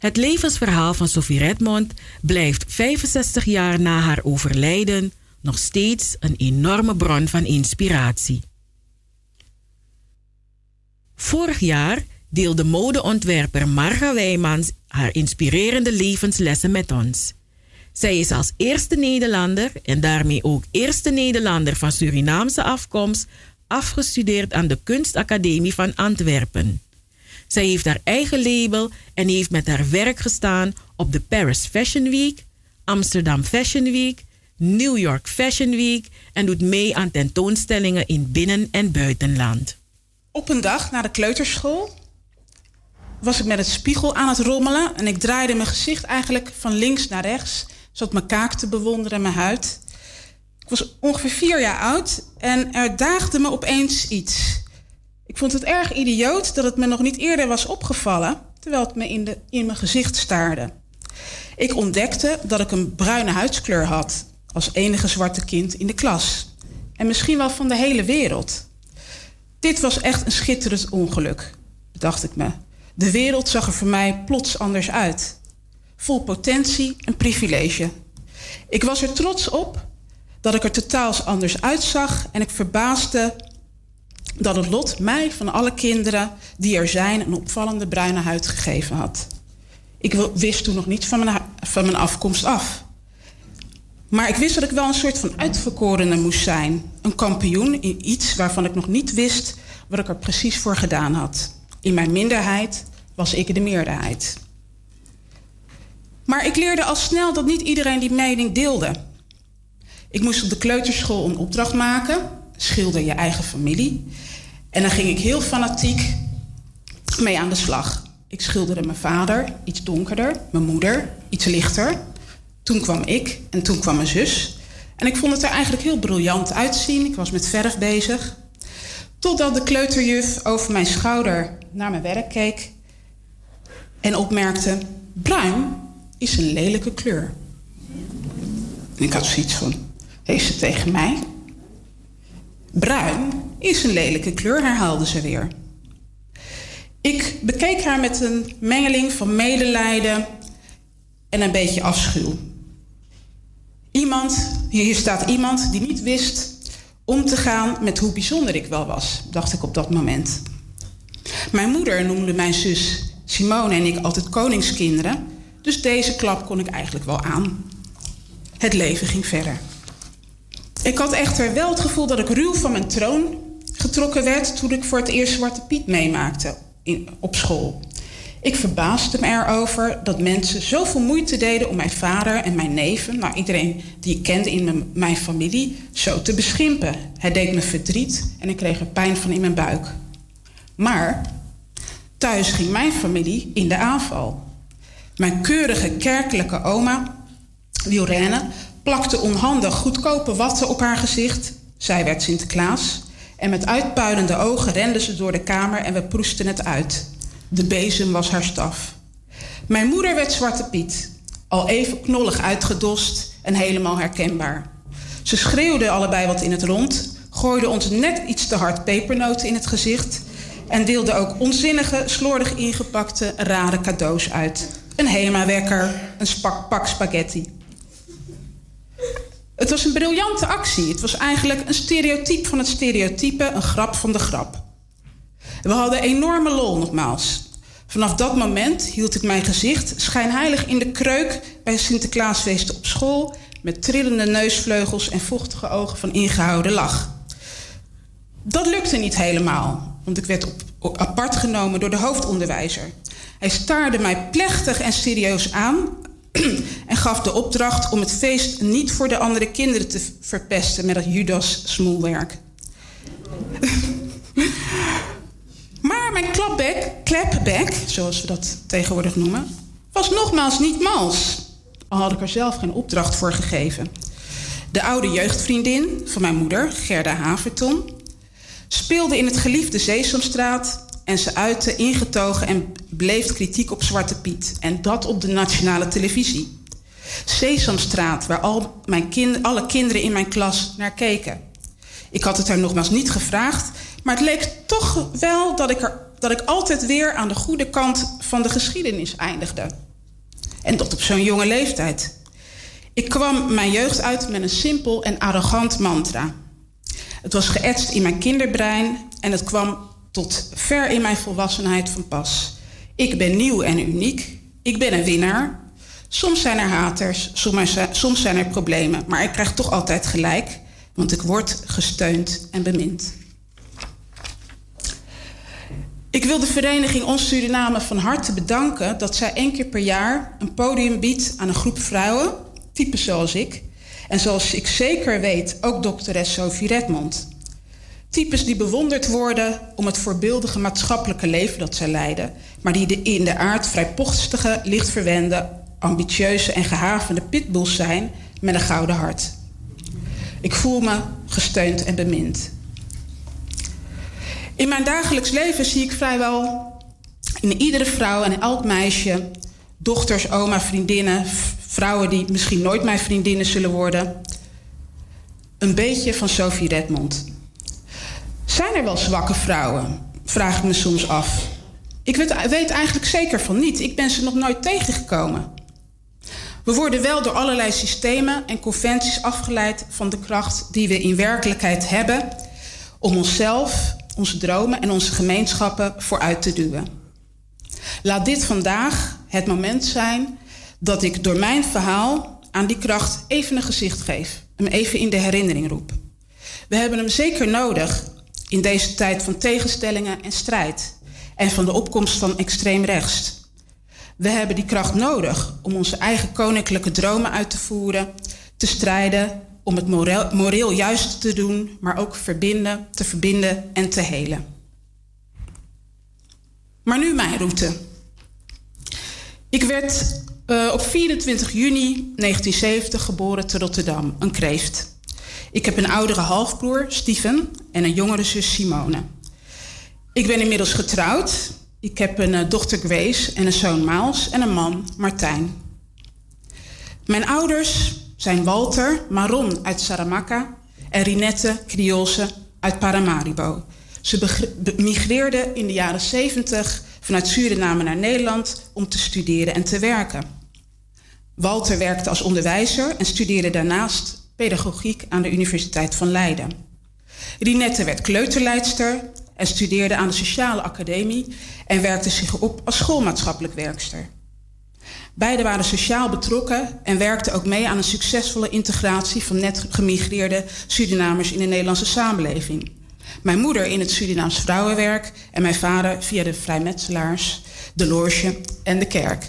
Het levensverhaal van Sophie Redmond blijft 65 jaar na haar overlijden nog steeds een enorme bron van inspiratie. Vorig jaar deelde modeontwerper Marga Wijmans haar inspirerende levenslessen met ons. Zij is als eerste Nederlander en daarmee ook eerste Nederlander van Surinaamse afkomst afgestudeerd aan de Kunstacademie van Antwerpen. Zij heeft haar eigen label en heeft met haar werk gestaan op de Paris Fashion Week, Amsterdam Fashion Week, New York Fashion Week en doet mee aan tentoonstellingen in binnen- en buitenland. Op een dag na de kleuterschool was ik met het spiegel aan het rommelen en ik draaide mijn gezicht eigenlijk van links naar rechts, zodat mijn kaak te bewonderen en mijn huid. Ik was ongeveer vier jaar oud en er daagde me opeens iets. Ik vond het erg idioot dat het me nog niet eerder was opgevallen, terwijl het me in, de, in mijn gezicht staarde. Ik ontdekte dat ik een bruine huidskleur had, als enige zwarte kind in de klas. En misschien wel van de hele wereld. Dit was echt een schitterend ongeluk, bedacht ik me. De wereld zag er voor mij plots anders uit. Vol potentie en privilege. Ik was er trots op dat ik er totaal anders uitzag en ik verbaasde dat het lot mij van alle kinderen die er zijn een opvallende bruine huid gegeven had. Ik wist toen nog niet van mijn, van mijn afkomst af. Maar ik wist dat ik wel een soort van uitverkorene moest zijn. Een kampioen in iets waarvan ik nog niet wist wat ik er precies voor gedaan had. In mijn minderheid was ik de meerderheid. Maar ik leerde al snel dat niet iedereen die mening deelde. Ik moest op de kleuterschool een opdracht maken. Schilder je eigen familie. En daar ging ik heel fanatiek mee aan de slag. Ik schilderde mijn vader, iets donkerder. Mijn moeder, iets lichter. Toen kwam ik en toen kwam mijn zus. En ik vond het er eigenlijk heel briljant uitzien. Ik was met verf bezig. Totdat de kleuterjuf over mijn schouder naar mijn werk keek en opmerkte: Bruin is een lelijke kleur. En ik had zoiets van: heeft ze tegen mij? Bruin is een lelijke kleur, herhaalde ze weer. Ik bekeek haar met een mengeling van medelijden en een beetje afschuw. Iemand, hier staat iemand die niet wist om te gaan met hoe bijzonder ik wel was, dacht ik op dat moment. Mijn moeder noemde mijn zus Simone en ik altijd koningskinderen, dus deze klap kon ik eigenlijk wel aan. Het leven ging verder. Ik had echter wel het gevoel dat ik ruw van mijn troon getrokken werd toen ik voor het eerst Zwarte Piet meemaakte in, op school. Ik verbaasde me erover dat mensen zoveel moeite deden om mijn vader en mijn neven, nou iedereen die ik kende in mijn, familie, zo te beschimpen. Het deed me verdriet en ik kreeg er pijn van in mijn buik. Maar thuis ging mijn familie in de aanval. Mijn keurige kerkelijke oma, Wielrenne, plakte onhandig goedkope watten op haar gezicht. Zij werd Sinterklaas. En met uitpuilende ogen rende ze door de kamer en we proesten het uit. De bezem was haar staf. Mijn moeder werd Zwarte Piet, al even knollig uitgedost en helemaal herkenbaar. Ze schreeuwden allebei wat in het rond, gooiden ons net iets te hard pepernoten in het gezicht en deelden ook onzinnige, slordig ingepakte, rare cadeaus uit. Een HEMA-wekker, een pak spaghetti. Het was een briljante actie. Het was eigenlijk een stereotype van het stereotype, een grap van de grap. We hadden enorme lol nogmaals. Vanaf dat moment hield ik mijn gezicht schijnheilig in de kreuk bij Sinterklaasfeesten op school, met trillende neusvleugels en vochtige ogen van ingehouden lach. Dat lukte niet helemaal, want ik werd op, apart genomen door de hoofdonderwijzer. Hij staarde mij plechtig en serieus aan (clears throat) en gaf de opdracht om het feest niet voor de andere kinderen te verpesten met dat Judas smoelwerk. (laughs) maar mijn klapback, clapback, zoals we dat tegenwoordig noemen, was nogmaals niet mals. al had ik er zelf geen opdracht voor gegeven. De oude jeugdvriendin van mijn moeder, Gerda Haverton, speelde in het geliefde Sesamstraat en ze uitte ingetogen en beleefd kritiek op Zwarte Piet. En dat op de nationale televisie. Sesamstraat, waar al mijn kind, alle kinderen in mijn klas naar keken. Ik had het haar nogmaals niet gevraagd, maar het leek toch wel dat ik, er, dat ik altijd weer aan de goede kant van de geschiedenis eindigde. En dat op zo'n jonge leeftijd. Ik kwam mijn jeugd uit met een simpel en arrogant mantra. Het was geëtst in mijn kinderbrein en het kwam tot ver in mijn volwassenheid van pas. Ik ben nieuw en uniek. Ik ben een winnaar. Soms zijn er haters, soms zijn er problemen, maar ik krijg toch altijd gelijk, want ik word gesteund en bemind. Ik wil de vereniging Ons Suriname van harte bedanken dat zij één keer per jaar een podium biedt aan een groep vrouwen, types zoals ik, en zoals ik zeker weet ook dokteres Sophie Redmond. Types die bewonderd worden om het voorbeeldige maatschappelijke leven dat zij leiden, maar die de in de aard vrijpostige, lichtverwende, ambitieuze en gehavende pitbulls zijn met een gouden hart. Ik voel me gesteund en bemind. In mijn dagelijks leven zie ik vrijwel in iedere vrouw en elk meisje, dochters, oma, vriendinnen, vrouwen die misschien nooit mijn vriendinnen zullen worden, een beetje van Sophie Redmond. Zijn er wel zwakke vrouwen? Vraag ik me soms af. Ik weet, weet eigenlijk zeker van niet. Ik ben ze nog nooit tegengekomen. We worden wel door allerlei systemen en conventies afgeleid van de kracht die we in werkelijkheid hebben om onszelf, onze dromen en onze gemeenschappen vooruit te duwen. Laat dit vandaag het moment zijn dat ik door mijn verhaal aan die kracht even een gezicht geef, hem even in de herinnering roep. We hebben hem zeker nodig in deze tijd van tegenstellingen en strijd en van de opkomst van extreem rechts. We hebben die kracht nodig om onze eigen koninklijke dromen uit te voeren, te strijden, om het moreel, juist te doen, maar ook verbinden, te verbinden en te helen. Maar nu mijn route. Ik werd uh, op 24 juni 1970 geboren te Rotterdam, een kreeft. Ik heb een oudere halfbroer, Steven, en een jongere zus, Simone. Ik ben inmiddels getrouwd. Ik heb een uh, dochter Grace en een zoon Miles en een man, Martijn. Mijn ouders zijn Walter Maron uit Saramaka en Rinette Criolse uit Paramaribo. Ze migreerden in de jaren 70 vanuit Suriname naar Nederland om te studeren en te werken. Walter werkte als onderwijzer en studeerde daarnaast pedagogiek aan de Universiteit van Leiden. Rinette werd kleuterleidster en studeerde aan de Sociale Academie en werkte zich op als schoolmaatschappelijk werkster. Beiden waren sociaal betrokken en werkten ook mee aan een succesvolle integratie van net gemigreerde Surinamers in de Nederlandse samenleving. Mijn moeder in het Surinaams vrouwenwerk en mijn vader via de vrijmetselaars, de loge en de kerk.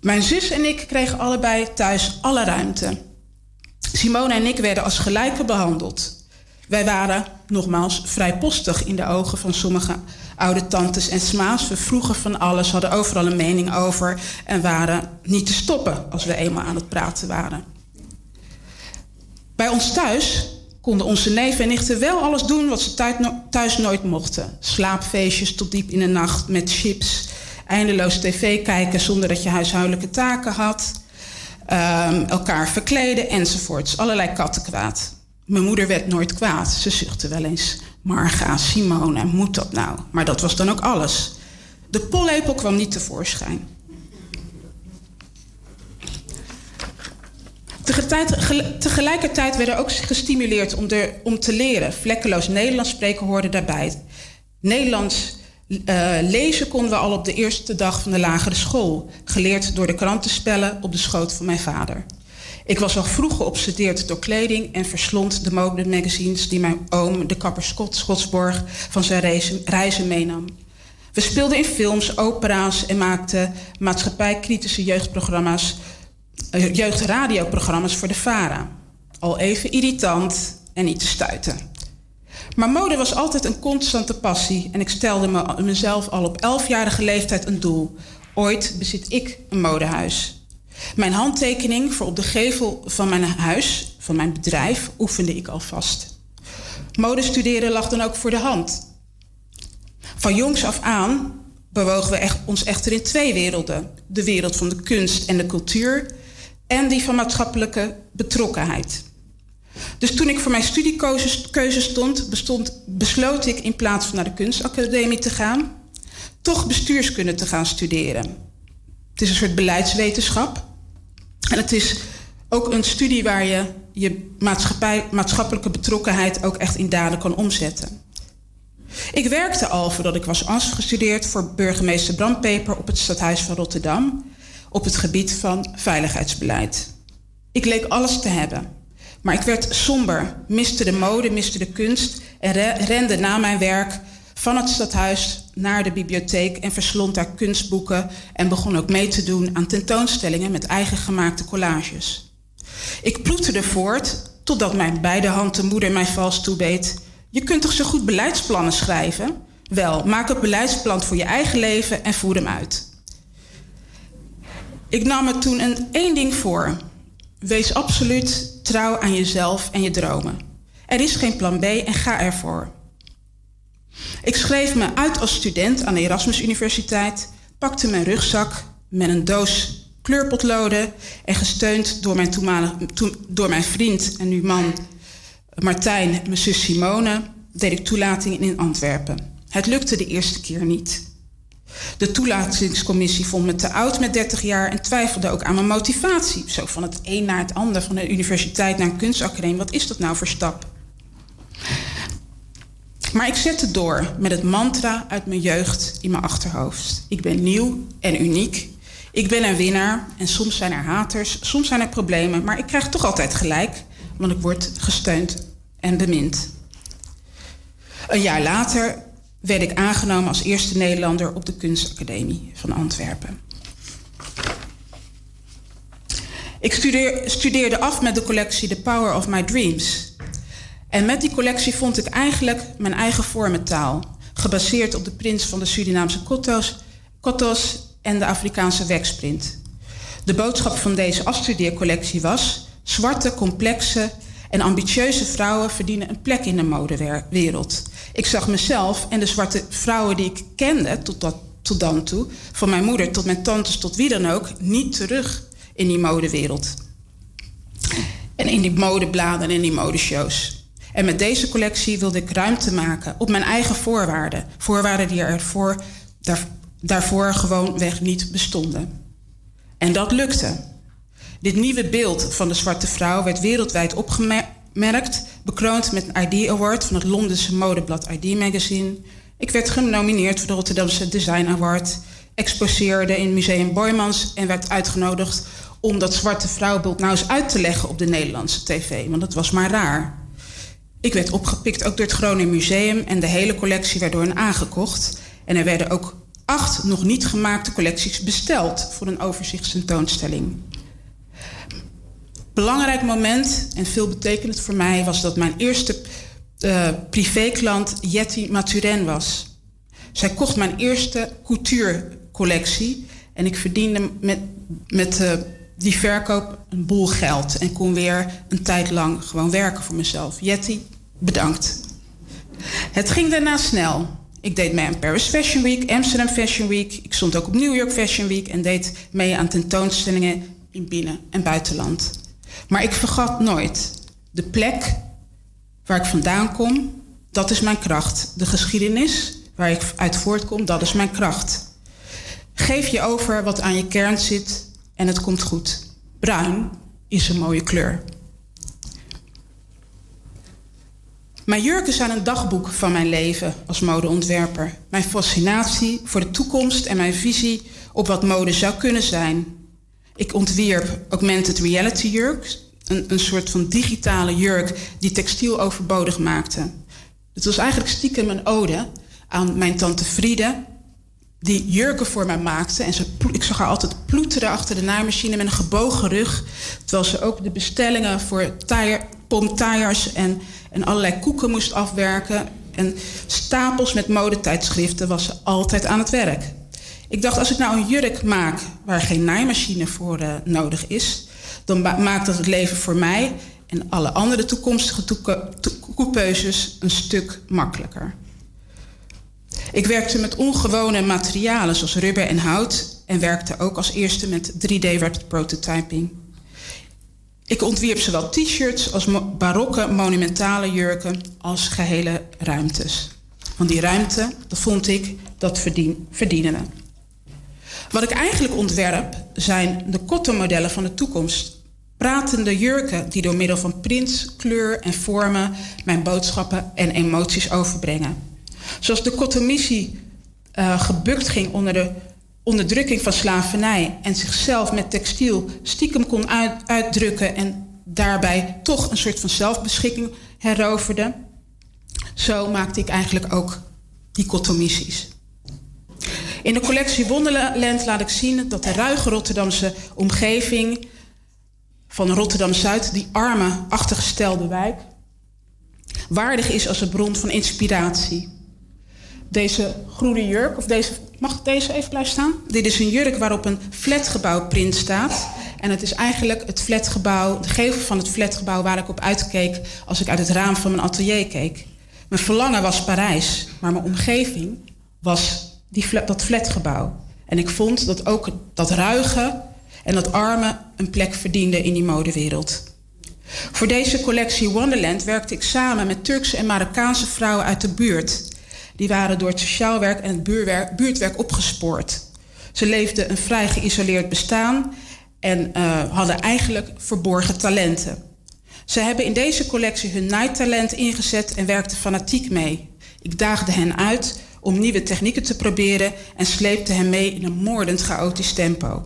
Mijn zus en ik kregen allebei thuis alle ruimte. Simone en ik werden als gelijken behandeld. Wij waren, nogmaals, vrijpostig in de ogen van sommige oude tantes en sma's. We vroegen van alles, hadden overal een mening over en waren niet te stoppen als we eenmaal aan het praten waren. Bij ons thuis konden onze neven en nichten wel alles doen wat ze thuis nooit mochten. Slaapfeestjes tot diep in de nacht met chips, eindeloos tv kijken zonder dat je huishoudelijke taken had, um, elkaar verkleden enzovoorts. Allerlei kattenkwaad. Mijn moeder werd nooit kwaad. Ze zuchtte wel eens. Marga, Simone, moet dat nou? Maar dat was dan ook alles. De pollepel kwam niet tevoorschijn. Tegelijkertijd werden ook gestimuleerd om, de, om te leren. Vlekkeloos Nederlands spreken hoorde daarbij. Nederlands uh, lezen konden we al op de eerste dag van de lagere school, geleerd door de krantenspellen op de schoot van mijn vader. Ik was al vroeg geobsedeerd door kleding en verslond de modemagazines die mijn oom, de kapper Scott Schotsborg, van zijn reizen, meenam. We speelden in films, opera's en maakten maatschappijkritische jeugdprogramma's, uh, jeugdradioprogramma's voor de VARA. Al even irritant en niet te stuiten. Maar mode was altijd een constante passie en ik stelde me, mezelf al op elfjarige leeftijd een doel. Ooit bezit ik een modehuis. Mijn handtekening voor op de gevel van mijn huis, van mijn bedrijf, oefende ik alvast. Modestuderen lag dan ook voor de hand. Van jongs af aan bewogen we echt, ons echter in twee werelden: de wereld van de kunst en de cultuur en die van maatschappelijke betrokkenheid. Dus toen ik voor mijn studiekeuze stond, besloot ik in plaats van naar de kunstacademie te gaan, toch bestuurskunde te gaan studeren. Het is een soort beleidswetenschap. En het is ook een studie waar je je maatschappelijke betrokkenheid ook echt in daden kan omzetten. Ik werkte al voordat ik was afgestudeerd voor burgemeester Bram Peper op het stadhuis van Rotterdam op het gebied van veiligheidsbeleid. Ik leek alles te hebben, maar ik werd somber, miste de mode, miste de kunst en rende na mijn werk van het stadhuis naar de bibliotheek en verslond daar kunstboeken en begon ook mee te doen aan tentoonstellingen met eigen gemaakte collages. Ik ploeterde voort totdat mijn beide handen moeder mij vals toebeet. Je kunt toch zo goed beleidsplannen schrijven? Wel, maak een beleidsplan voor je eigen leven en voer hem uit. Ik nam me toen een één ding voor. Wees absoluut trouw aan jezelf en je dromen. Er is geen plan B en ga ervoor. Ik schreef me uit als student aan de Erasmus Universiteit, pakte mijn rugzak met een doos kleurpotloden en gesteund door mijn, door mijn vriend en nu man Martijn en mijn zus Simone deed ik toelating in Antwerpen. Het lukte de eerste keer niet. De toelatingscommissie vond me te oud met 30 jaar en twijfelde ook aan mijn motivatie. Zo van het een naar het ander, van de universiteit naar een kunstacademie. Wat is dat nou voor stap? Maar ik zette door met het mantra uit mijn jeugd in mijn achterhoofd. Ik ben nieuw en uniek. Ik ben een winnaar en soms zijn er haters, soms zijn er problemen, maar ik krijg toch altijd gelijk, want ik word gesteund en bemind. Een jaar later werd ik aangenomen als eerste Nederlander op de Kunstacademie van Antwerpen. Ik studeer, studeerde af met de collectie The Power of My Dreams. En met die collectie vond ik eigenlijk mijn eigen vormentaal, gebaseerd op de prins van de Surinaamse Kotos, en de Afrikaanse wegsprint. De boodschap van deze afstudeercollectie was: zwarte, complexe en ambitieuze vrouwen verdienen een plek in de modewereld. Ik zag mezelf en de zwarte vrouwen die ik kende tot, dat, tot dan toe, van mijn moeder tot mijn tantes tot wie dan ook, niet terug in die modewereld. En in die modebladen en in die modeshows. En met deze collectie wilde ik ruimte maken op mijn eigen voorwaarden. Voorwaarden die er daar, daarvoor gewoonweg niet bestonden. En dat lukte. Dit nieuwe beeld van de zwarte vrouw werd wereldwijd opgemerkt, bekroond met een ID Award van het Londense modeblad ID Magazine. Ik werd genomineerd voor de Rotterdamse Design Award, exposeerde in Museum Boymans en werd uitgenodigd om dat zwarte vrouwbeeld nou eens uit te leggen op de Nederlandse tv, want dat was maar raar. Ik werd opgepikt ook door het Groningen Museum en de hele collectie werd door hen aangekocht. En er werden ook acht nog niet gemaakte collecties besteld voor een overzichtstentoonstelling. Belangrijk moment en veel betekenend voor mij was dat mijn eerste uh, privéklant Jetty Maturin was. Zij kocht mijn eerste couturecollectie en ik verdiende met, met uh, die verkoop een boel geld en kon weer een tijd lang gewoon werken voor mezelf. Jetty, bedankt. Het ging daarna snel. Ik deed mee aan Paris Fashion Week, Amsterdam Fashion Week. Ik stond ook op New York Fashion Week en deed mee aan tentoonstellingen in binnen- en buitenland. Maar ik vergat nooit de plek waar ik vandaan kom, dat is mijn kracht. De geschiedenis waar ik uit voortkom, dat is mijn kracht. Geef je over wat aan je kern zit en het komt goed. Bruin is een mooie kleur. Mijn jurken zijn een dagboek van mijn leven als modeontwerper. Mijn fascinatie voor de toekomst en mijn visie op wat mode zou kunnen zijn. Ik ontwierp augmented reality jurk, een, een soort van digitale jurk die textiel overbodig maakte. Het was eigenlijk stiekem een ode aan mijn tante Friede, die jurken voor mij maakte. En ze, ik zag haar altijd ploeteren achter de naaimachine met een gebogen rug. Terwijl ze ook de bestellingen voor pomtaaiers en, en allerlei koeken moest afwerken. En stapels met modetijdschriften was ze altijd aan het werk. Ik dacht, als ik nou een jurk maak waar geen naaimachine voor eh, nodig is, dan ma- maakt dat het leven voor mij en alle andere toekomstige coupeuses een stuk makkelijker. Ik werkte met ongewone materialen zoals rubber en hout en werkte ook als eerste met 3D-rapid prototyping. Ik ontwierp zowel t-shirts als barokke monumentale jurken als gehele ruimtes. Want die ruimte, dat vond ik, dat verdien, verdienen we. Wat ik eigenlijk ontwerp zijn de kottenmodellen van de toekomst. Pratende jurken die door middel van prints, kleur en vormen mijn boodschappen en emoties overbrengen. Zoals de kottenmissie eh, gebukt ging onder de onderdrukking van slavernij en zichzelf met textiel stiekem kon uit- uitdrukken en daarbij toch een soort van zelfbeschikking heroverde. Zo maakte ik eigenlijk ook die kottenmissies. In de collectie Wonderland laat ik zien dat de ruige Rotterdamse omgeving van Rotterdam-Zuid, die arme, achtergestelde wijk, waardig is als een bron van inspiratie. Deze groene jurk, of deze, mag deze even blijven staan? Dit is een jurk waarop een flatgebouw print staat. En het is eigenlijk het flatgebouw, de gevel van het flatgebouw waar ik op uitkeek als ik uit het raam van mijn atelier keek. Mijn verlangen was Parijs, maar mijn omgeving was die flat, dat flatgebouw. En ik vond dat ook dat ruige en dat arme een plek verdiende in die modewereld. Voor deze collectie Wonderland werkte ik samen met Turkse en Marokkaanse vrouwen uit de buurt. Die waren door het sociaal werk en het buurtwerk opgespoord. Ze leefden een vrij geïsoleerd bestaan en eh, hadden eigenlijk verborgen talenten. Ze hebben in deze collectie hun naaitalent ingezet en werkten fanatiek mee. Ik daagde hen uit om nieuwe technieken te proberen en sleepte hen mee in een moordend chaotisch tempo.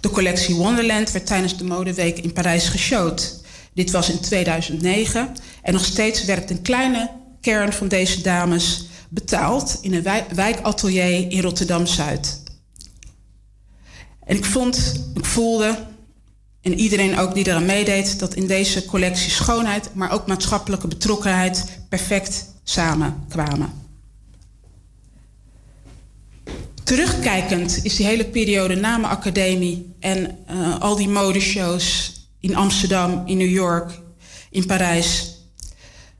De collectie Wonderland werd tijdens de modeweek in Parijs geshowd. Dit was in 2009 en nog steeds werkt een kleine kern van deze dames betaald in een wij- wijkatelier in Rotterdam-Zuid. En ik vond, ik voelde, en iedereen ook die eraan meedeed, dat in deze collectie schoonheid, maar ook maatschappelijke betrokkenheid perfect samenkwamen. Terugkijkend is die hele periode na mijn academie en eh, al die modeshows in Amsterdam, in New York, in Parijs.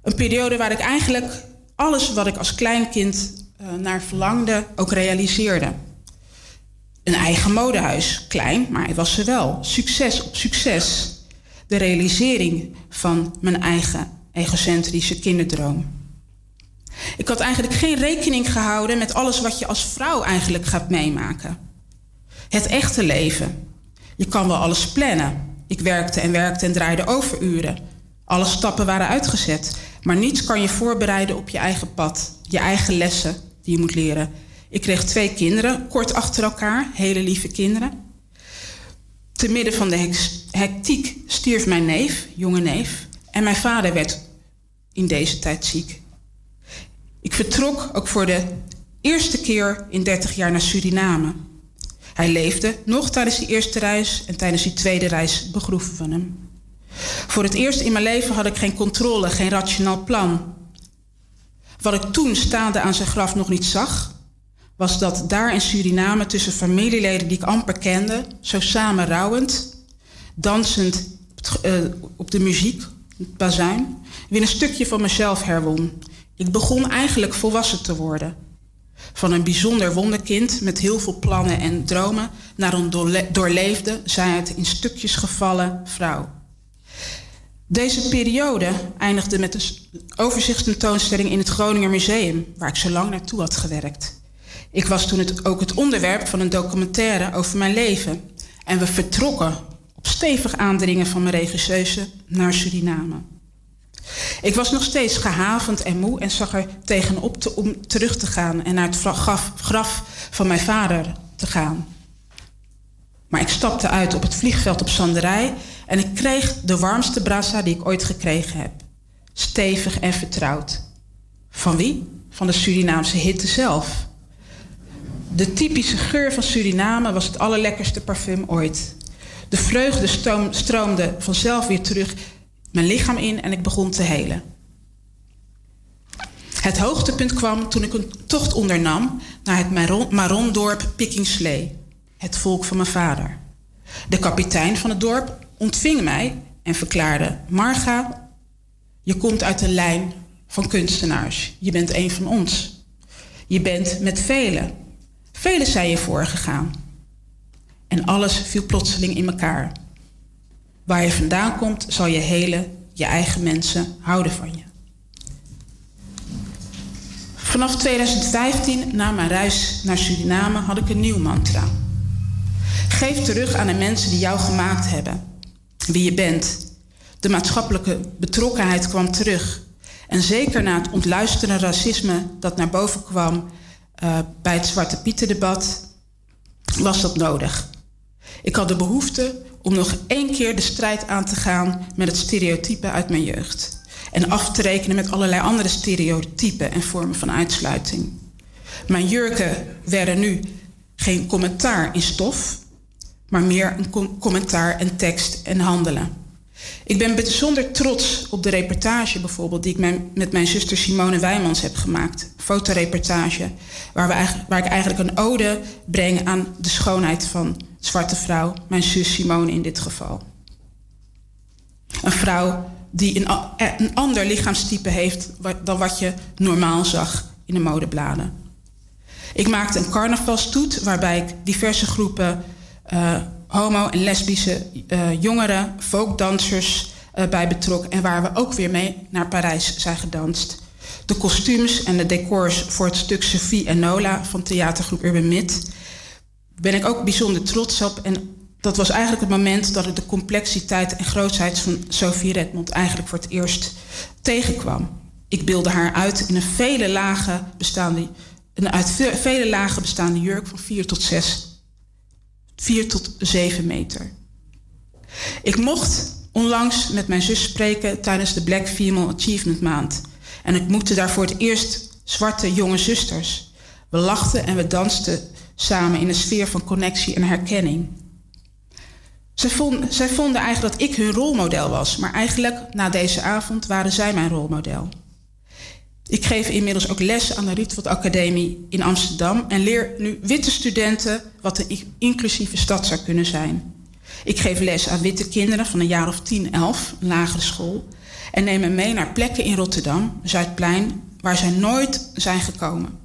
Een periode waar ik eigenlijk alles wat ik als kleinkind eh, naar verlangde ook realiseerde. Een eigen modehuis, klein, maar het was er wel. Succes op succes. De realisering van mijn eigen egocentrische kinderdroom. Ik had eigenlijk geen rekening gehouden met alles wat je als vrouw eigenlijk gaat meemaken. Het echte leven. Je kan wel alles plannen. Ik werkte en werkte en draaide overuren. Alle stappen waren uitgezet. Maar niets kan je voorbereiden op je eigen pad. Je eigen lessen die je moet leren. Ik kreeg twee kinderen, kort achter elkaar, hele lieve kinderen. Te midden van de hectiek stierf mijn neef, jonge neef. En mijn vader werd in deze tijd ziek. Ik vertrok ook voor de eerste keer in 30 jaar naar Suriname. Hij leefde nog tijdens die eerste reis en tijdens die tweede reis begroeven we hem. Voor het eerst in mijn leven had ik geen controle, geen rationaal plan. Wat ik toen staande aan zijn graf nog niet zag, was dat daar in Suriname tussen familieleden die ik amper kende, zo samen rouwend, dansend eh, op de muziek, het bazuin, weer een stukje van mezelf herwon. Ik begon eigenlijk volwassen te worden. Van een bijzonder wonderkind met heel veel plannen en dromen naar een doorle- doorleefde, zij het in stukjes gevallen vrouw. Deze periode eindigde met een overzichtstentoonstelling in het Groninger Museum, waar ik zo lang naartoe had gewerkt. Ik was toen ook het onderwerp van een documentaire over mijn leven. En we vertrokken op stevig aandringen van mijn regisseuse naar Suriname. Ik was nog steeds gehavend en moe en zag er tegenop te, om terug te gaan en naar het graf, graf van mijn vader te gaan. Maar ik stapte uit op het vliegveld op Sanderij en ik kreeg de warmste brasa die ik ooit gekregen heb. Stevig en vertrouwd. Van wie? Van de Surinaamse hitte zelf. De typische geur van Suriname was het allerlekkerste parfum ooit. De vreugde stroomde vanzelf weer terug mijn lichaam in en ik begon te helen. Het hoogtepunt kwam toen ik een tocht ondernam naar het Maron- Marondorp Pikkingslee, het volk van mijn vader. De kapitein van het dorp ontving mij en verklaarde: Marga, je komt uit een lijn van kunstenaars. Je bent een van ons. Je bent met velen. Velen zijn je voorgegaan. En alles viel plotseling in elkaar. Waar je vandaan komt, zal je hele, je eigen mensen houden van je. Vanaf 2015, na mijn reis naar Suriname, had ik een nieuw mantra. Geef terug aan de mensen die jou gemaakt hebben. Wie je bent. De maatschappelijke betrokkenheid kwam terug. En zeker na het ontluisteren racisme dat naar boven kwam eh, bij het Zwarte Pieter-debat, was dat nodig. Ik had de behoefte om nog één keer de strijd aan te gaan met het stereotype uit mijn jeugd. En af te rekenen met allerlei andere stereotypen en vormen van uitsluiting. Mijn jurken werden nu geen commentaar in stof, maar meer een com- commentaar en tekst en handelen. Ik ben bijzonder trots op de reportage bijvoorbeeld die ik met mijn zuster Simone Wijmans heb gemaakt. Fotoreportage, waar, we waar ik eigenlijk een ode breng aan de schoonheid van zwarte vrouw, mijn zus Simone in dit geval. Een vrouw die een, eh, ander lichaamstype heeft dan wat je normaal zag in de modebladen. Ik maakte een carnavalstoet waarbij ik diverse groepen eh, homo- en lesbische eh, jongeren, folkdansers bij betrok. En waar we ook weer mee naar Parijs zijn gedanst. De kostuums en de decors voor het stuk Sophie en Nola van theatergroep Urban Mid ben ik ook bijzonder trots op. En dat was eigenlijk het moment dat ik de complexiteit en grootheid van Sophie Redmond eigenlijk voor het eerst tegenkwam. Ik beelde haar uit in een vele lagen bestaande, een uit ve- vele lagen bestaande jurk van 4 tot 6, 4 tot 7 meter. Ik mocht onlangs met mijn zus spreken tijdens de Black Female Achievement Maand. En ik moette daar voor het eerst zwarte jonge zusters. We lachten en we dansten samen in een sfeer van connectie en herkenning. Zij vonden, eigenlijk dat ik hun rolmodel was, maar eigenlijk na deze avond waren zij mijn rolmodel. Ik geef inmiddels ook les aan de Rietveld Academie in Amsterdam en leer nu witte studenten wat een inclusieve stad zou kunnen zijn. Ik geef les aan witte kinderen van een jaar of 10, 11, een lagere school, en neem hen mee naar plekken in Rotterdam, Zuidplein, waar zij nooit zijn gekomen.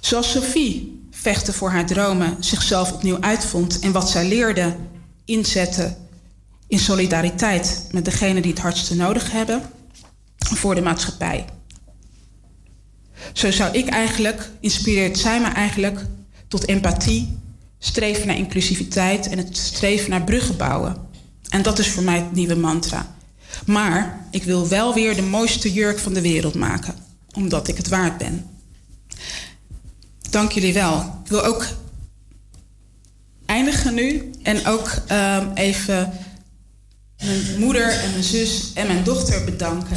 Zoals Sophie vechten voor haar dromen, zichzelf opnieuw uitvond en wat zij leerde inzetten in solidariteit met degenen die het hardste nodig hebben voor de maatschappij. Zo zou ik eigenlijk, inspireert zij me eigenlijk tot empathie, streven naar inclusiviteit en het streven naar bruggen bouwen. En dat is voor mij het nieuwe mantra. Maar ik wil wel weer de mooiste jurk van de wereld maken, omdat ik het waard ben. Dank jullie wel. Ik wil ook eindigen nu en ook ehm, even mijn moeder en mijn zus en mijn dochter bedanken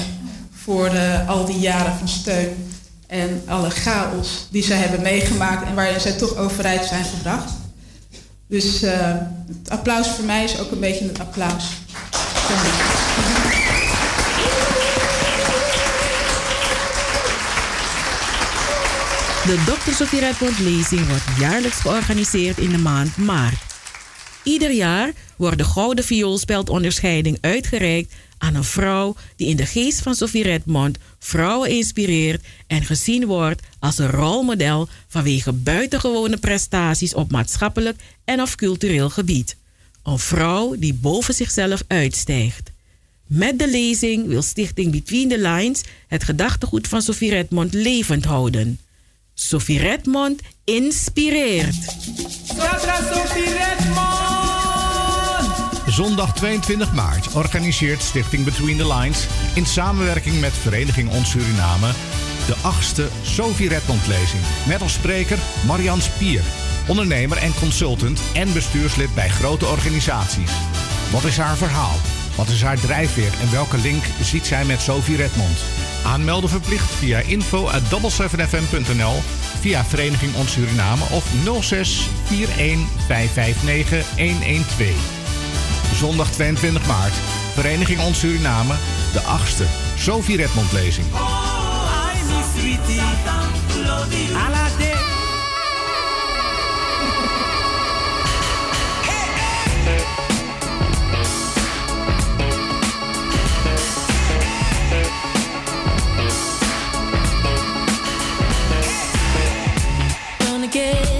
voor de, al die jaren van steun en alle chaos die zij hebben meegemaakt en waarin zij toch overeind zijn gebracht. Dus eh, het applaus voor mij is ook een beetje een applaus. voor De Dr. Sophie Redmond lezing wordt jaarlijks georganiseerd in de maand maart. Ieder jaar wordt de Gouden Vioolspeldonderscheiding uitgereikt aan een vrouw die in de geest van Sophie Redmond vrouwen inspireert en gezien wordt als een rolmodel vanwege buitengewone prestaties op maatschappelijk en of cultureel gebied. Een vrouw die boven zichzelf uitstijgt. Met de lezing wil Stichting Between the Lines het gedachtegoed van Sophie Redmond levend houden. Sophie Redmond inspireert. Zondag 22 maart organiseert Stichting Between the Lines in samenwerking met Vereniging Ons Suriname de achtste Sophie Redmond lezing. Met als spreker Marian Spier, ondernemer en consultant en bestuurslid bij grote organisaties. Wat is haar verhaal? Wat is haar drijfveer en welke link ziet zij met Sophie Redmond? Aanmelden verplicht via info at fmnl via Vereniging Ons Suriname of 06 41 559 112. Zondag 22 maart, Vereniging Ons Suriname, de 8e Sophie Redmond lezing. Oh, again.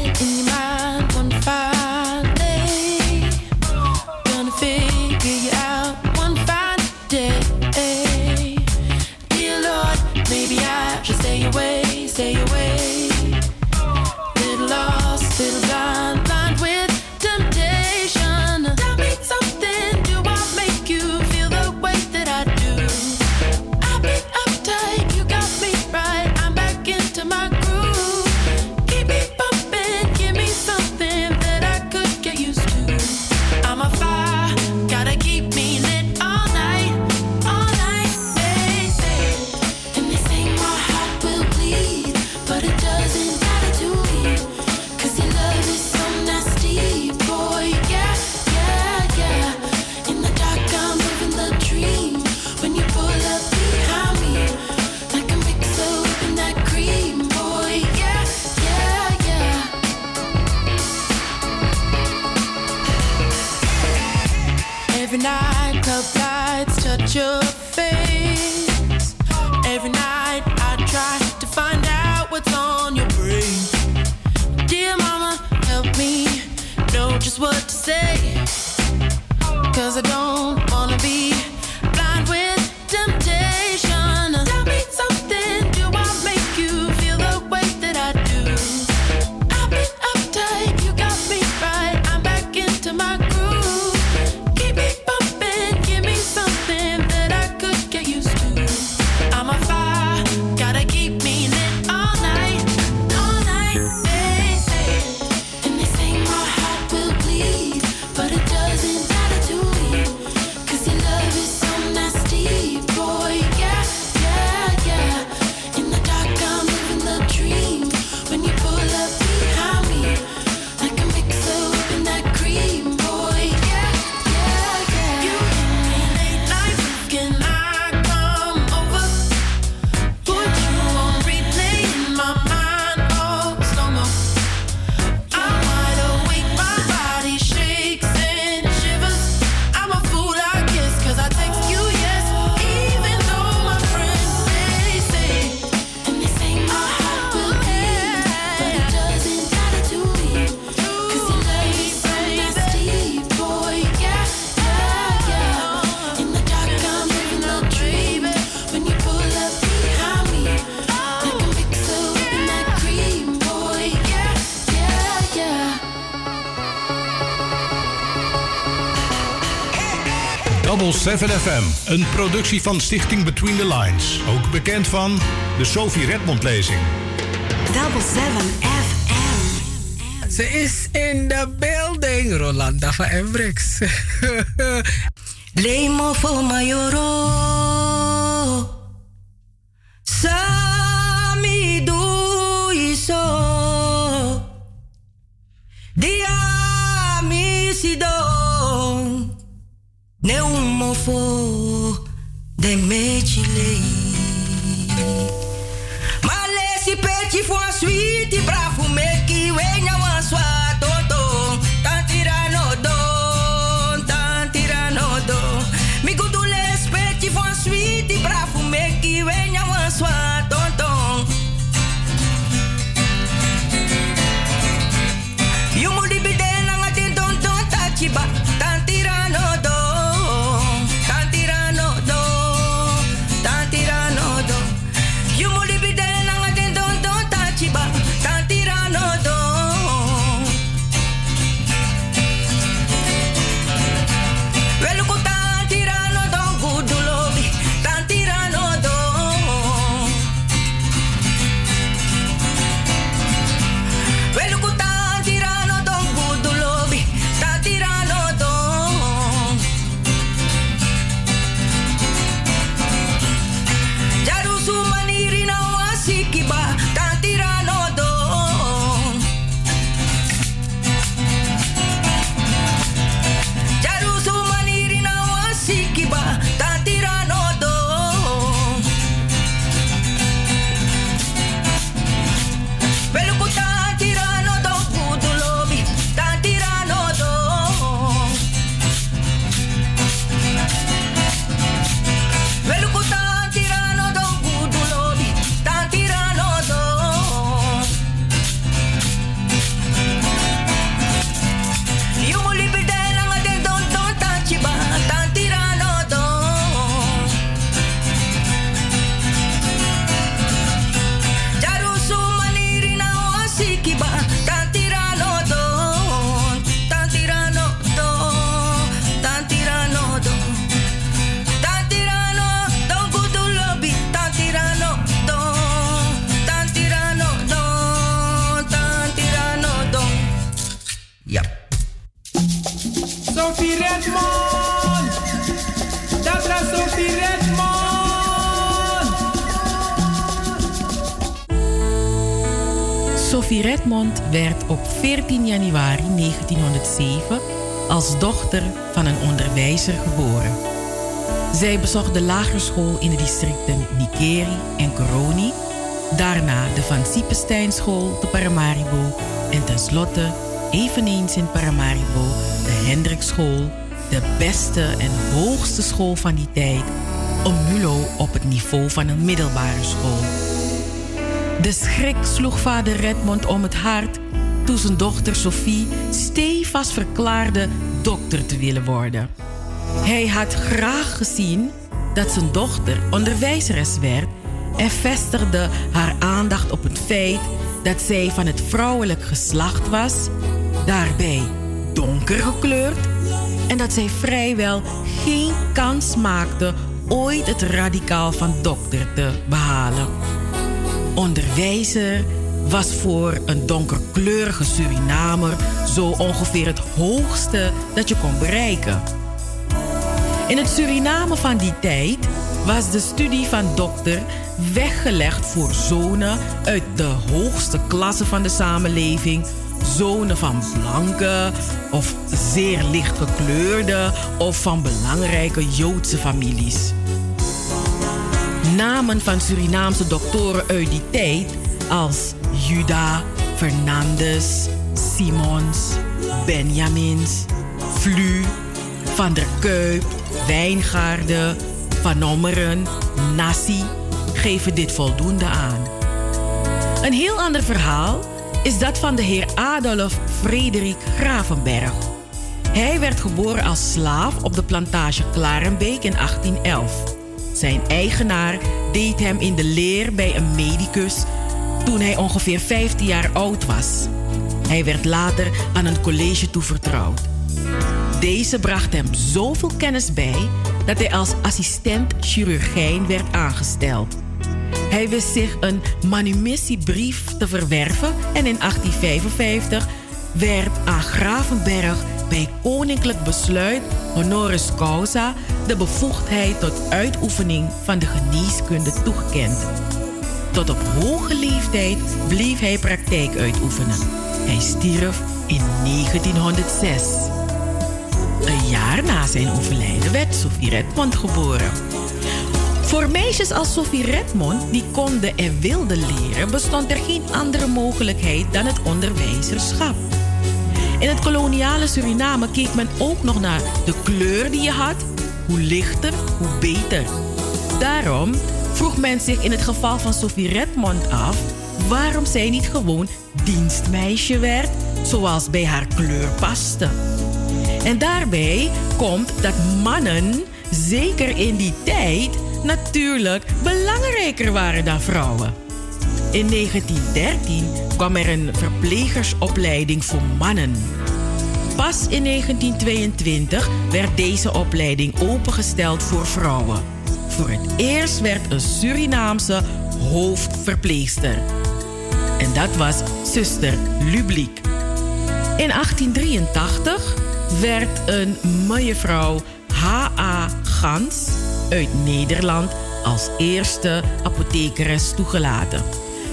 7FM, een productie van Stichting Between the Lines. Ook bekend van de Sophie Redmond lezing. Double 7FM. Ze is in de building, Rolanda van Embrix. Lemo voor Majoro. Van een onderwijzer geboren. Zij bezocht de lagere school in de districten Nikeri en Coroni, daarna de Van Siepenstein te Paramaribo en tenslotte eveneens in Paramaribo de Hendrikschool, de beste en hoogste school van die tijd, een MULO op het niveau van een middelbare school. De schrik sloeg vader Redmond om het hart toen zijn dochter Sophie stevast verklaarde dokter te willen worden. Hij had graag gezien dat zijn dochter onderwijzeres werd en vestigde haar aandacht op het feit dat zij van het vrouwelijk geslacht was, daarbij donker gekleurd en dat zij vrijwel geen kans maakte ooit het radicaal van dokter te behalen. Onderwijzer was voor een donkerkleurige Surinamer zo ongeveer het hoogste dat je kon bereiken. In het Suriname van die tijd was de studie van dokter weggelegd voor zonen uit de hoogste klasse van de samenleving, zonen van blanke of zeer licht gekleurde of van belangrijke Joodse families. Namen van Surinaamse doktoren uit die tijd als Juda, Fernandes, Simons, Benjamins, Flu, Van der Kuyp, Wijngaarden, Van Ommeren, Nassi geven dit voldoende aan. Een heel ander verhaal is dat van de heer Adolf Frederik Gravenberg. Hij werd geboren als slaaf op de plantage Klarenbeek in 1811. Zijn eigenaar deed hem in de leer bij een medicus toen hij ongeveer 15 jaar oud was. Hij werd later aan een college toevertrouwd. Deze bracht hem zoveel kennis bij dat hij als assistent chirurgijn werd aangesteld. Hij wist zich een manumissiebrief te verwerven en in 1855 werd aan Gravenberg bij koninklijk besluit honoris causa de bevoegdheid tot uitoefening van de geneeskunde toegekend. Tot op hoge leeftijd bleef hij praktijk uitoefenen. Hij stierf in 1906. Een jaar na zijn overlijden werd Sophie Redmond geboren. Voor meisjes als Sophie Redmond, die konden en wilden leren, bestond er geen andere mogelijkheid dan het onderwijzerschap. In het koloniale Suriname keek men ook nog naar de kleur die je had. Hoe lichter, hoe beter. Daarom vroeg men zich in het geval van Sophie Redmond af waarom zij niet gewoon dienstmeisje werd, zoals bij haar kleur paste. En daarbij komt dat mannen, zeker in die tijd, natuurlijk belangrijker waren dan vrouwen. In 1913 kwam er een verplegersopleiding voor mannen. Pas in 1922 werd deze opleiding opengesteld voor vrouwen. Voor het eerst werd een Surinaamse hoofdverpleegster. En dat was zuster Lubliek. In 1883 werd een mevrouw H.A. Gans uit Nederland als eerste apothekeres toegelaten.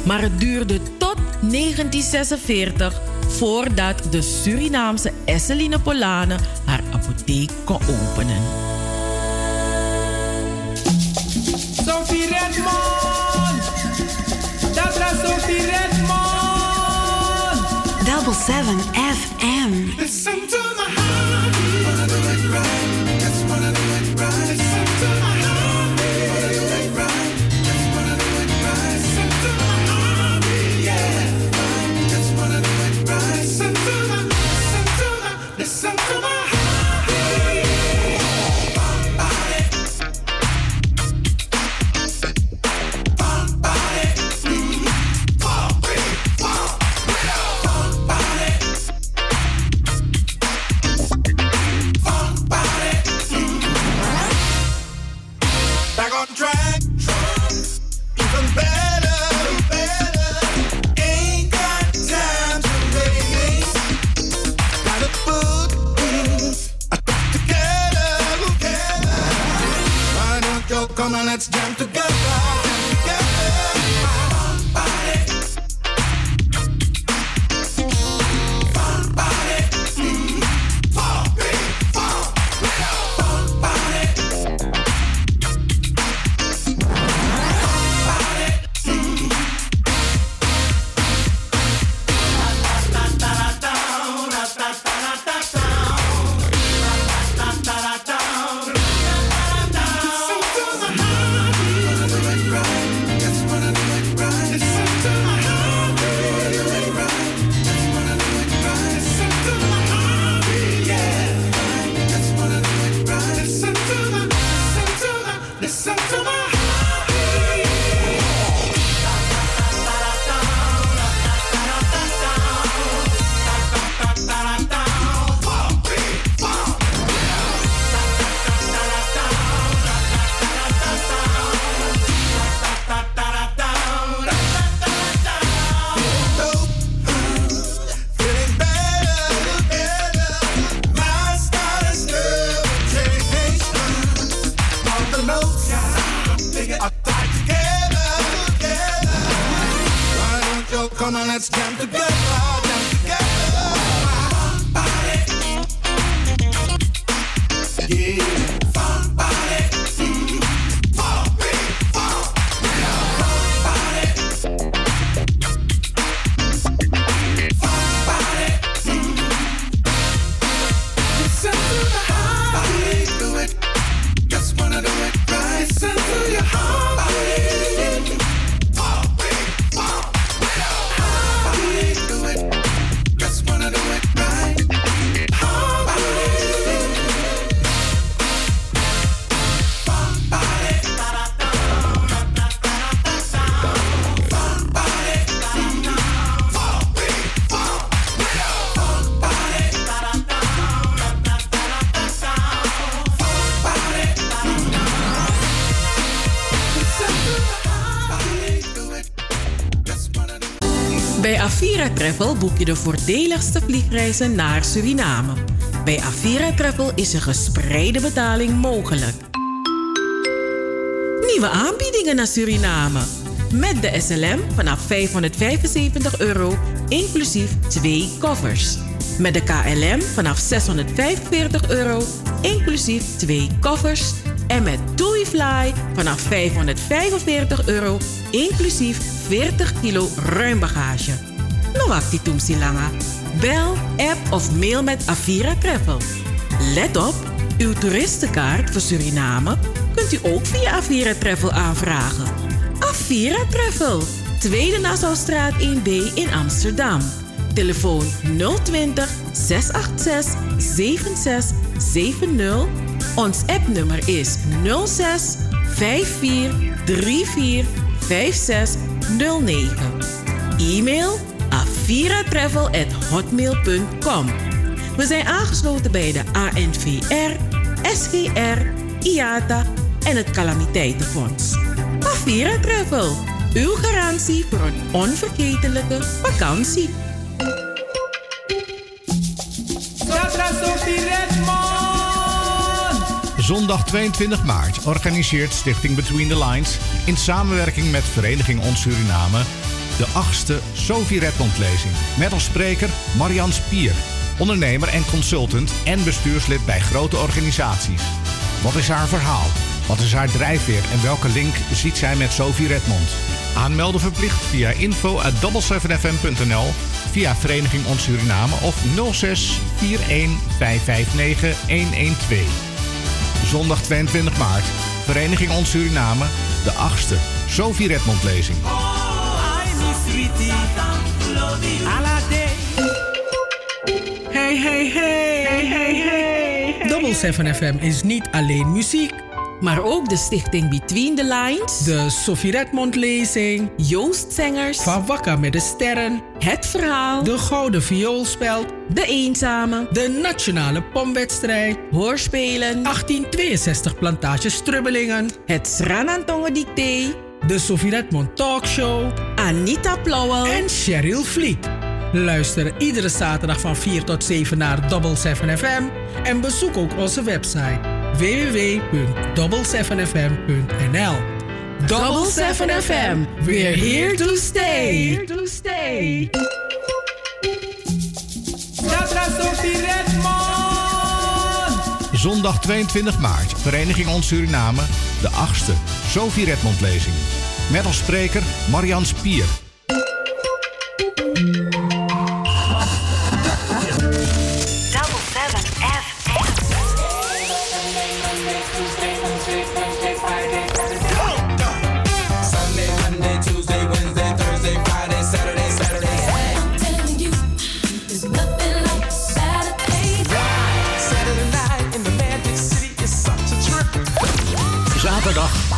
Maar het duurde tot 1946 voordat de Surinaamse Esseline Polane haar apotheek kon openen. Redmond! Dat was Sophie Redmond! Double 7 FM. Listen to my heart. Boek je de voordeligste vliegreizen naar Suriname. Bij Avira Travel is een gespreide betaling mogelijk. Nieuwe aanbiedingen naar Suriname. Met de SLM vanaf 575 euro, inclusief twee koffers. Met de KLM vanaf 645 euro, inclusief twee koffers. En met TUI Fly vanaf 545 euro, inclusief 40 kilo ruim bagage. No actie langa. Bel, app of mail met Avira Travel. Let op, uw toeristenkaart voor Suriname kunt u ook via Avira Travel aanvragen. Avira Travel, Tweede Nassaustraat 1B in Amsterdam. Telefoon 020 686 7670. Ons appnummer is 06 54 34 5609. E-mail aviratravel@hotmail.com. We zijn aangesloten bij de ANVR, SGR, IATA en het Calamiteitenfonds. Avira Travel, uw garantie voor een onvergetelijke vakantie. Zondag 22 maart organiseert Stichting Between the Lines in samenwerking met Vereniging Ons Suriname de achtste Sophie Redmond-lezing. Met als spreker Marian Spier, ondernemer en consultant en bestuurslid bij grote organisaties. Wat is haar verhaal? Wat is haar drijfveer en welke link ziet zij met Sophie Redmond? Aanmelden verplicht via info@double7fm.nl, via Vereniging Ons Suriname of 06 41 559 112. Zondag 22 maart, Vereniging Ons Suriname, de achtste Sophie Redmond lezing. Hey, hey, hey, hey, hey, hey. Double 7 FM is niet alleen muziek. Maar ook de stichting Between the Lines. De Sophie Redmond lezing. Joost Zengers. Van Wakka met de Sterren. Het Verhaal. De Gouden Vioolspeld. De Eenzame. De Nationale Pomwedstrijd. Hoorspelen. 1862 Plantage Strubbelingen. Het Sranantongen Dicté. De Sophie Redmond Talkshow. Anita Plauwel. En Cheryl Vliet. Luister iedere zaterdag van 4 tot 7 naar Double 7 FM. En bezoek ook onze website www.double7fm.nl Double 7 FM. We're here to stay. Here to stay. Sophie Redmond. Zondag 22 maart, Vereniging Ons Suriname, de achtste Sophie Redmond lezing. Met als spreker Marian Spier.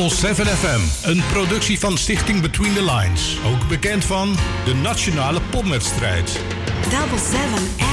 Double 7 FM, een productie van Stichting Between the Lines. Ook bekend van de Nationale Popwedstrijd. Double 7 FM.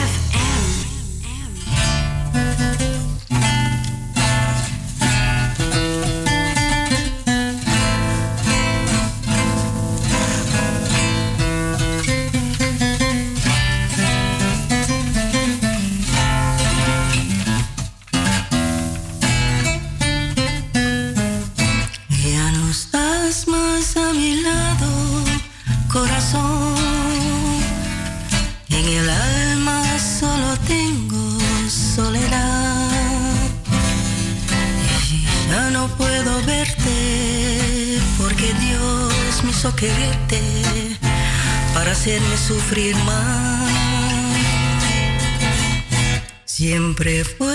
Sufrir más. Siempre fuiste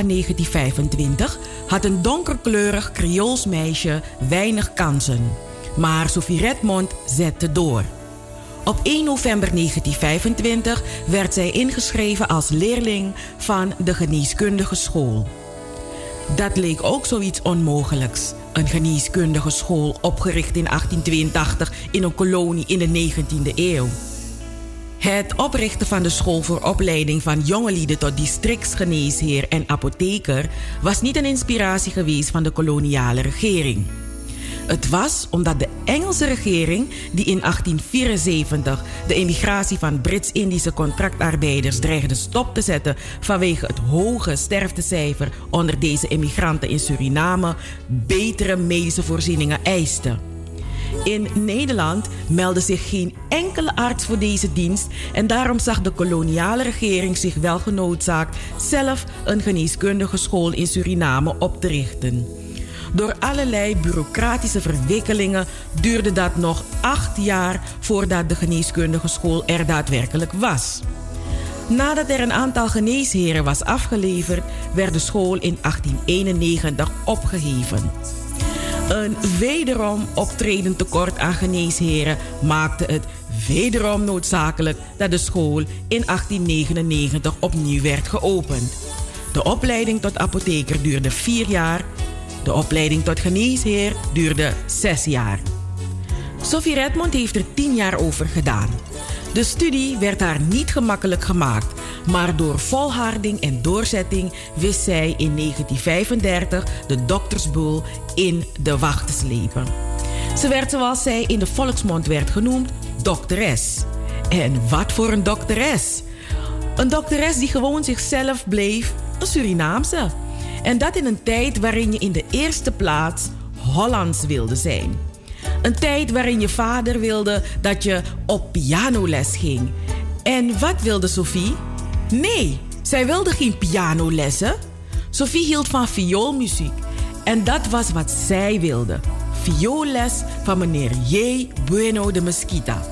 van 1925 had een donkerkleurig Creools meisje weinig kansen. Maar Sophie Redmond zette door. Op 1 november 1925 werd zij ingeschreven als leerling van de geneeskundige school. Dat leek ook zoiets onmogelijks. Een geneeskundige school opgericht in 1882 in een kolonie in de 19e eeuw. Het oprichten van de school voor opleiding van jongelieden tot districtsgeneesheer en apotheker was niet een inspiratie geweest van de koloniale regering. Het was omdat de Engelse regering, die in 1874 de emigratie van Brits-Indische contractarbeiders dreigde stop te zetten vanwege het hoge sterftecijfer onder deze emigranten in Suriname, betere medische voorzieningen eiste. In Nederland meldde zich geen enkele arts voor deze dienst en daarom zag de koloniale regering zich wel genoodzaakt zelf een geneeskundige school in Suriname op te richten. Door allerlei bureaucratische verwikkelingen duurde dat nog acht jaar voordat de geneeskundige school er daadwerkelijk was. Nadat er een aantal geneesheren was afgeleverd, werd de school in 1891 opgeheven. Een wederom optredend tekort aan geneesheren maakte het wederom noodzakelijk dat de school in 1899 opnieuw werd geopend. De opleiding tot apotheker duurde vier jaar. De opleiding tot geneesheer duurde zes jaar. Sophie Redmond heeft er tien jaar over gedaan. De studie werd haar niet gemakkelijk gemaakt, maar door volharding en doorzetting wist zij in 1935 de doktersboel in de wacht te slepen. Ze werd zoals zij in de volksmond werd genoemd, dokteres. En wat voor een dokteres? Een dokteres die gewoon zichzelf bleef, een Surinaamse. En dat in een tijd waarin je in de eerste plaats Hollands wilde zijn. Een tijd waarin je vader wilde dat je op pianoles ging. En wat wilde Sophie? Nee, zij wilde geen pianolessen. Sophie hield van vioolmuziek. En dat was wat zij wilde. Vioolles van meneer J. Bueno de Mesquita.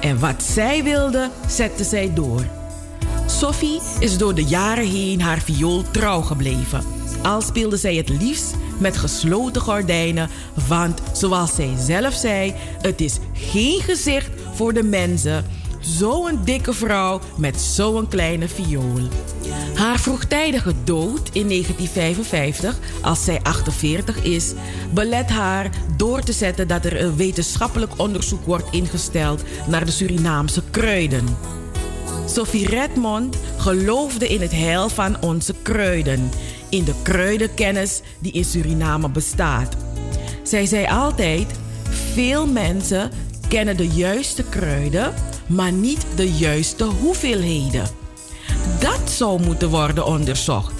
En wat zij wilde, zette zij door. Sophie is door de jaren heen haar viool trouw gebleven. Al speelde zij het liefst met gesloten gordijnen, want zoals zij zelf zei, het is geen gezicht voor de mensen. Zo'n dikke vrouw met zo'n kleine viool. Haar vroegtijdige dood in 1955, als zij 48 is, belet haar door te zetten dat er een wetenschappelijk onderzoek wordt ingesteld naar de Surinaamse kruiden. Sophie Redmond geloofde in het heil van onze kruiden, in de kruidenkennis die in Suriname bestaat. Zij zei altijd: veel mensen kennen de juiste kruiden, maar niet de juiste hoeveelheden. Dat zou moeten worden onderzocht.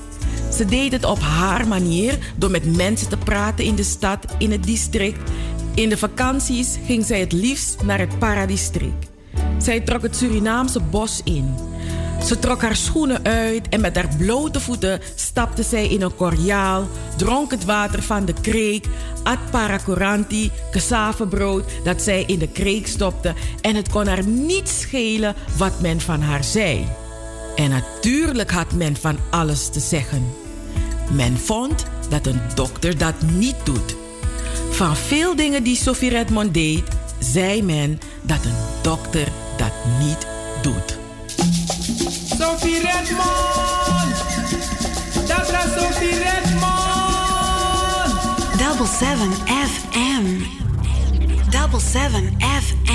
Ze deed het op haar manier door met mensen te praten in de stad, in het district. In de vakanties ging zij het liefst naar het Paradistrict. Zij trok het Surinaamse bos in. Ze trok haar schoenen uit en met haar blote voeten stapte zij in een korjaal, dronk het water van de kreek, at paracoranti, cassavebrood dat zij in de kreek stopte en het kon haar niet schelen wat men van haar zei. En natuurlijk had men van alles te zeggen. Men vond dat een dokter dat niet doet. Van veel dingen die Sophie Redmond deed, zei men dat een dokter dat niet doet. Sophie Redmond! Dat Sophie Redmond! Double seven FM. Double seven FM.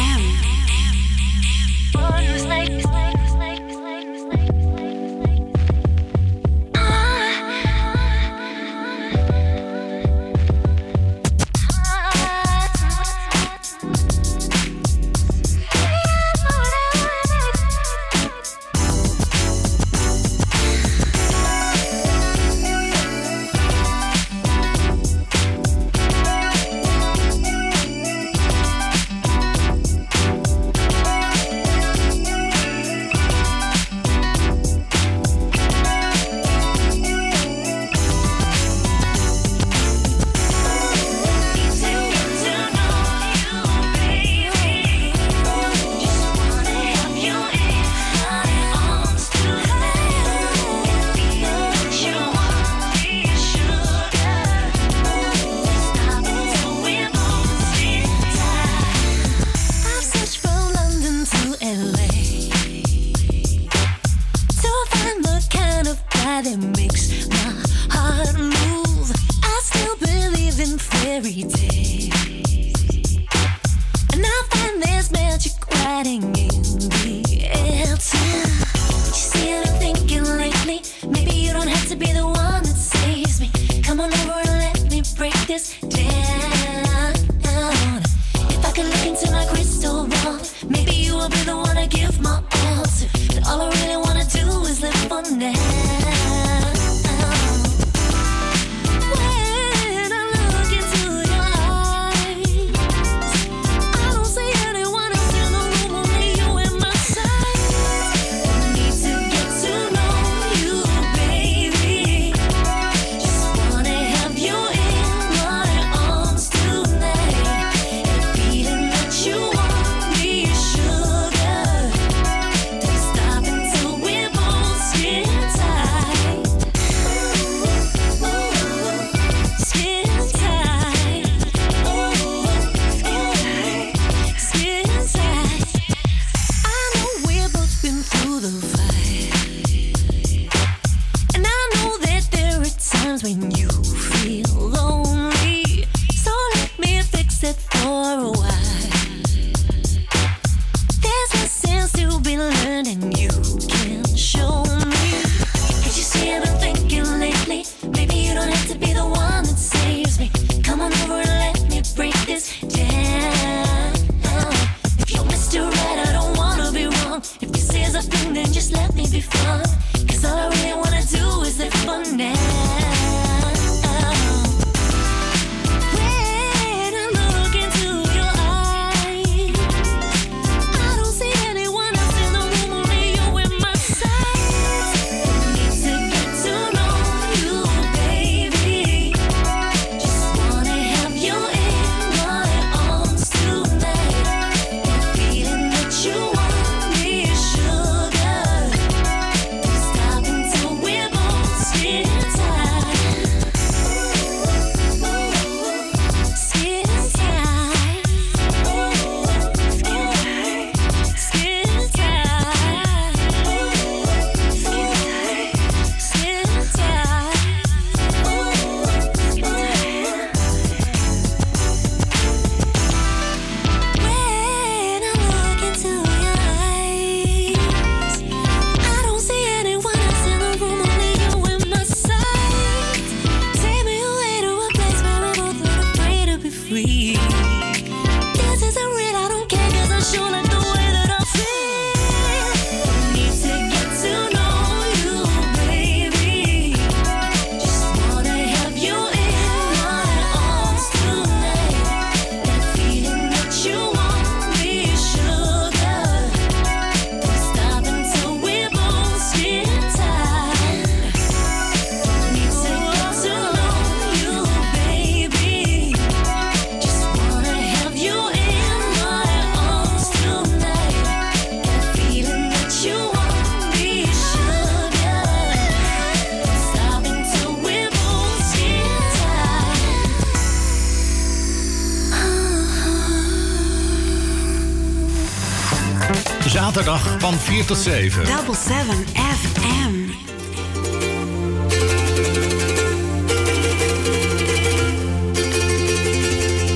4 tot 7. Double 7 FM.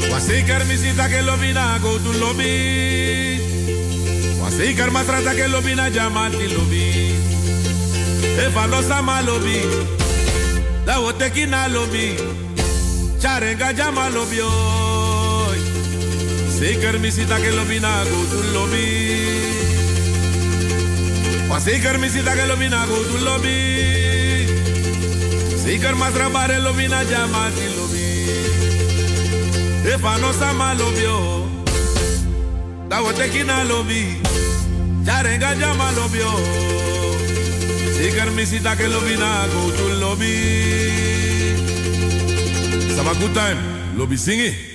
Wasei carmisita que lo vina go tu lo carmatrata lo vina lo. E. Da. Charenga lo. Sei carmisita lo vina tu lo. Maar zeker missie dat je na go to lobby. Zeker maar trabare lobby na jamati lobby. If I sama lobby. Dat wordt ik in lobby. Jarenga jama lobby. Zeker missie dat je lobby na go to lobby. Sama good time. Lobby singing.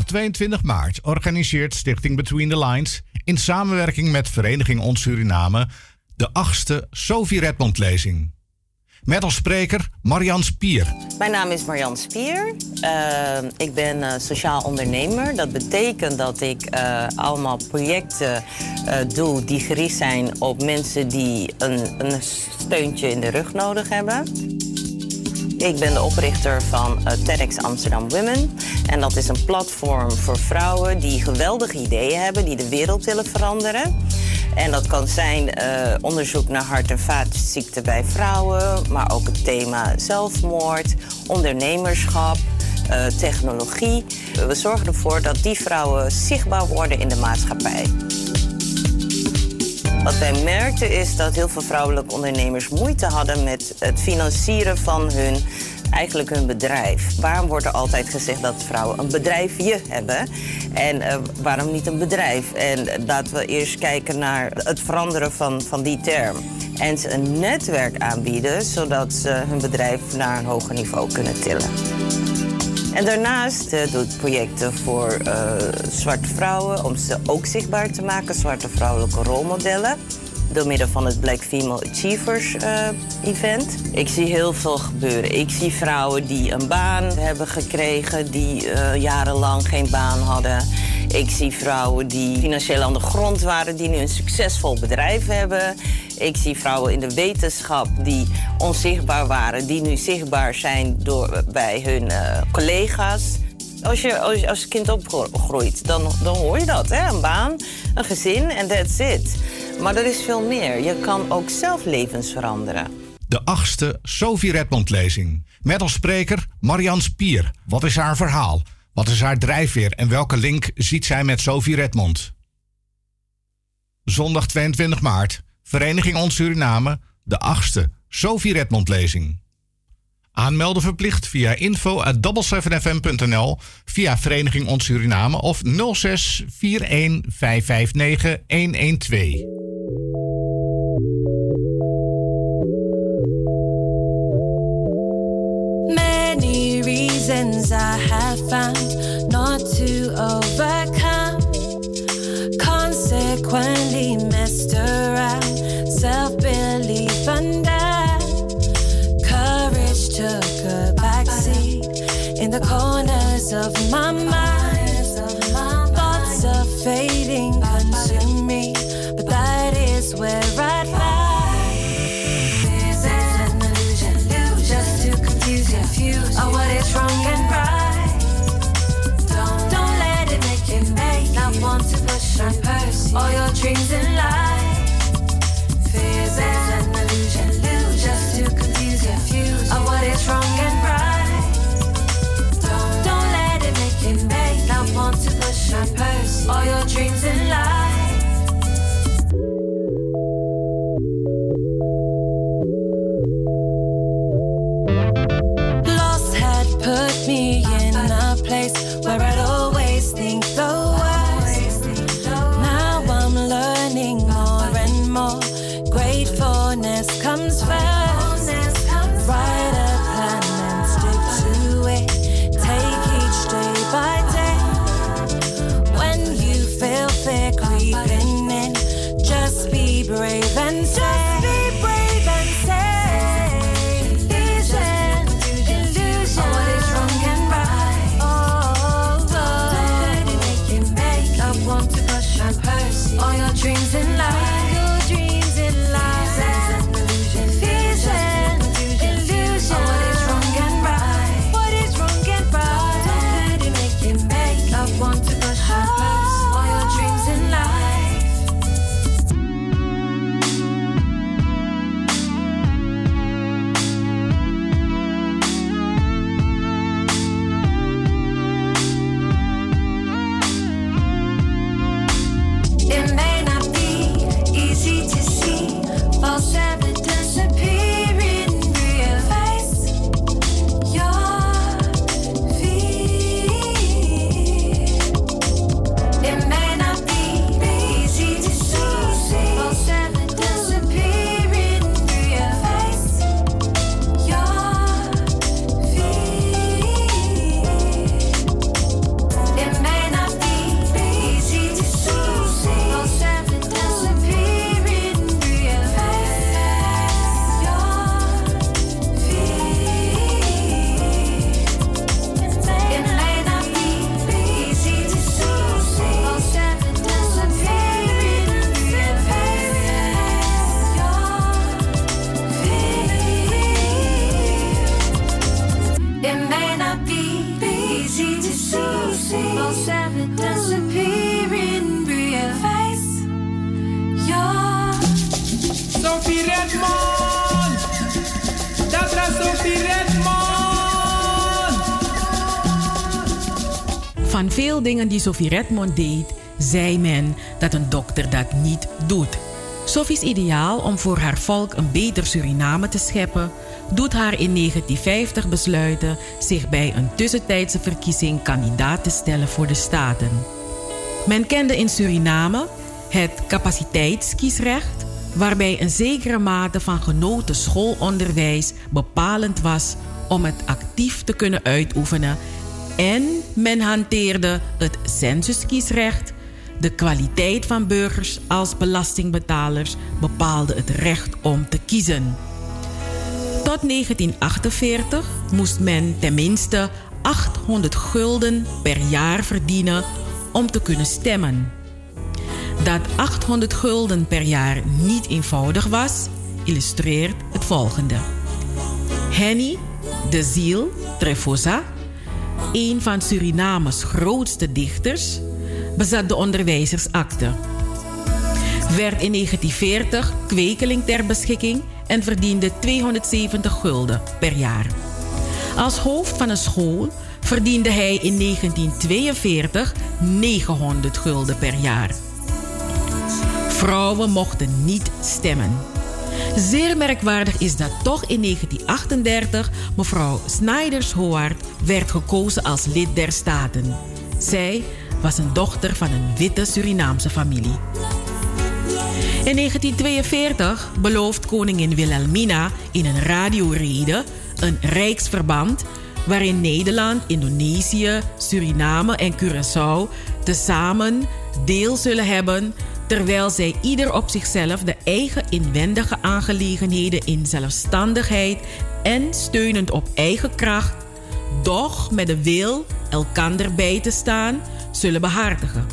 Zondag 22 maart organiseert Stichting Between the Lines in samenwerking met Vereniging Ons Suriname de achtste Sophie Redmond lezing. Met als spreker Marian Spier. Mijn naam is Marjan Spier. Uh, ik ben uh, sociaal ondernemer. Dat betekent dat ik uh, allemaal projecten doe die gericht zijn op mensen die een, een steuntje in de rug nodig hebben. Ik ben de oprichter van uh, TEDx Amsterdam Women. En dat is een platform voor vrouwen die geweldige ideeën hebben, die de wereld willen veranderen. En dat kan zijn uh, onderzoek naar hart- en vaatziekten bij vrouwen, maar ook het thema zelfmoord, ondernemerschap, uh, technologie. We zorgen ervoor dat die vrouwen zichtbaar worden in de maatschappij. Wat wij merkten is dat heel veel vrouwelijke ondernemers moeite hadden met het financieren van hun, eigenlijk hun bedrijf. Waarom wordt er altijd gezegd dat vrouwen een bedrijfje hebben? En uh, waarom niet een bedrijf? En laten we eerst kijken naar het veranderen van, van die term. En ze een netwerk aanbieden, zodat ze hun bedrijf naar een hoger niveau kunnen tillen. En daarnaast uh, doet projecten voor uh, zwarte vrouwen om ze ook zichtbaar te maken, zwarte vrouwelijke rolmodellen. Door middel van het Black Female Achievers uh, event. Ik zie heel veel gebeuren. Ik zie vrouwen die een baan hebben gekregen, die jarenlang geen baan hadden. Ik zie vrouwen die financieel aan de grond waren, die nu een succesvol bedrijf hebben. Ik zie vrouwen in de wetenschap die onzichtbaar waren, die nu zichtbaar zijn door, bij hun uh, collega's. Als je als, kind opgroeit, dan, dan hoor je dat. Hè? Een baan, een gezin en that's it. Maar er is veel meer. Je kan ook zelf levens veranderen. De achtste Sophie Redmond lezing. Met als spreker Marian Spier. Wat is haar verhaal? Wat is haar drijfveer en welke link ziet zij met Sophie Redmond? Zondag 22 maart. Vereniging Ons Suriname, de achtste Sophie Redmond lezing. Aanmelden verplicht via info@double7fm.nl, via Vereniging Ons Suriname of 06 41 559 112. Many reasons I have found not to overcome. Consequently, messed around, self the corners of my mind. Thoughts of fading consume me, but that is where I'd lie. Is it an illusion? Just to confuse you, oh, what is wrong and right. Don't, don't let it make you make not want to push and pursue all your dreams in all your dreams in life. Sophie Redmond deed, zei men dat een dokter dat niet doet. Sophie's ideaal om voor haar volk een beter Suriname te scheppen, doet haar in 1950 besluiten zich bij een tussentijdse verkiezing kandidaat te stellen voor de Staten. Men kende in Suriname het capaciteitskiesrecht, waarbij een zekere mate van genoten schoolonderwijs bepalend was om het actief te kunnen uitoefenen. En men hanteerde het censuskiesrecht. De kwaliteit van burgers als belastingbetalers bepaalde het recht om te kiezen. Tot 1948 moest men tenminste 800 gulden per jaar verdienen om te kunnen stemmen. Dat 800 gulden per jaar niet eenvoudig was, illustreert het volgende. Henny de Ziel Trefosa, een van Surinames grootste dichters, bezat de onderwijzersakte. Werd in 1940 kwekeling ter beschikking en verdiende 270 gulden per jaar. Als hoofd van een school verdiende hij in 1942 900 gulden per jaar. Vrouwen mochten niet stemmen. Zeer merkwaardig is dat toch in 1938 mevrouw Snyders Howard werd gekozen als lid der Staten. Zij was een dochter van een witte Surinaamse familie. In 1942 belooft koningin Wilhelmina in een radiorede een rijksverband waarin Nederland, Indonesië, Suriname en Curaçao tezamen deel zullen hebben terwijl zij ieder op zichzelf de eigen inwendige aangelegenheden in zelfstandigheid en steunend op eigen kracht, doch met de wil elkander bij te staan, zullen behartigen.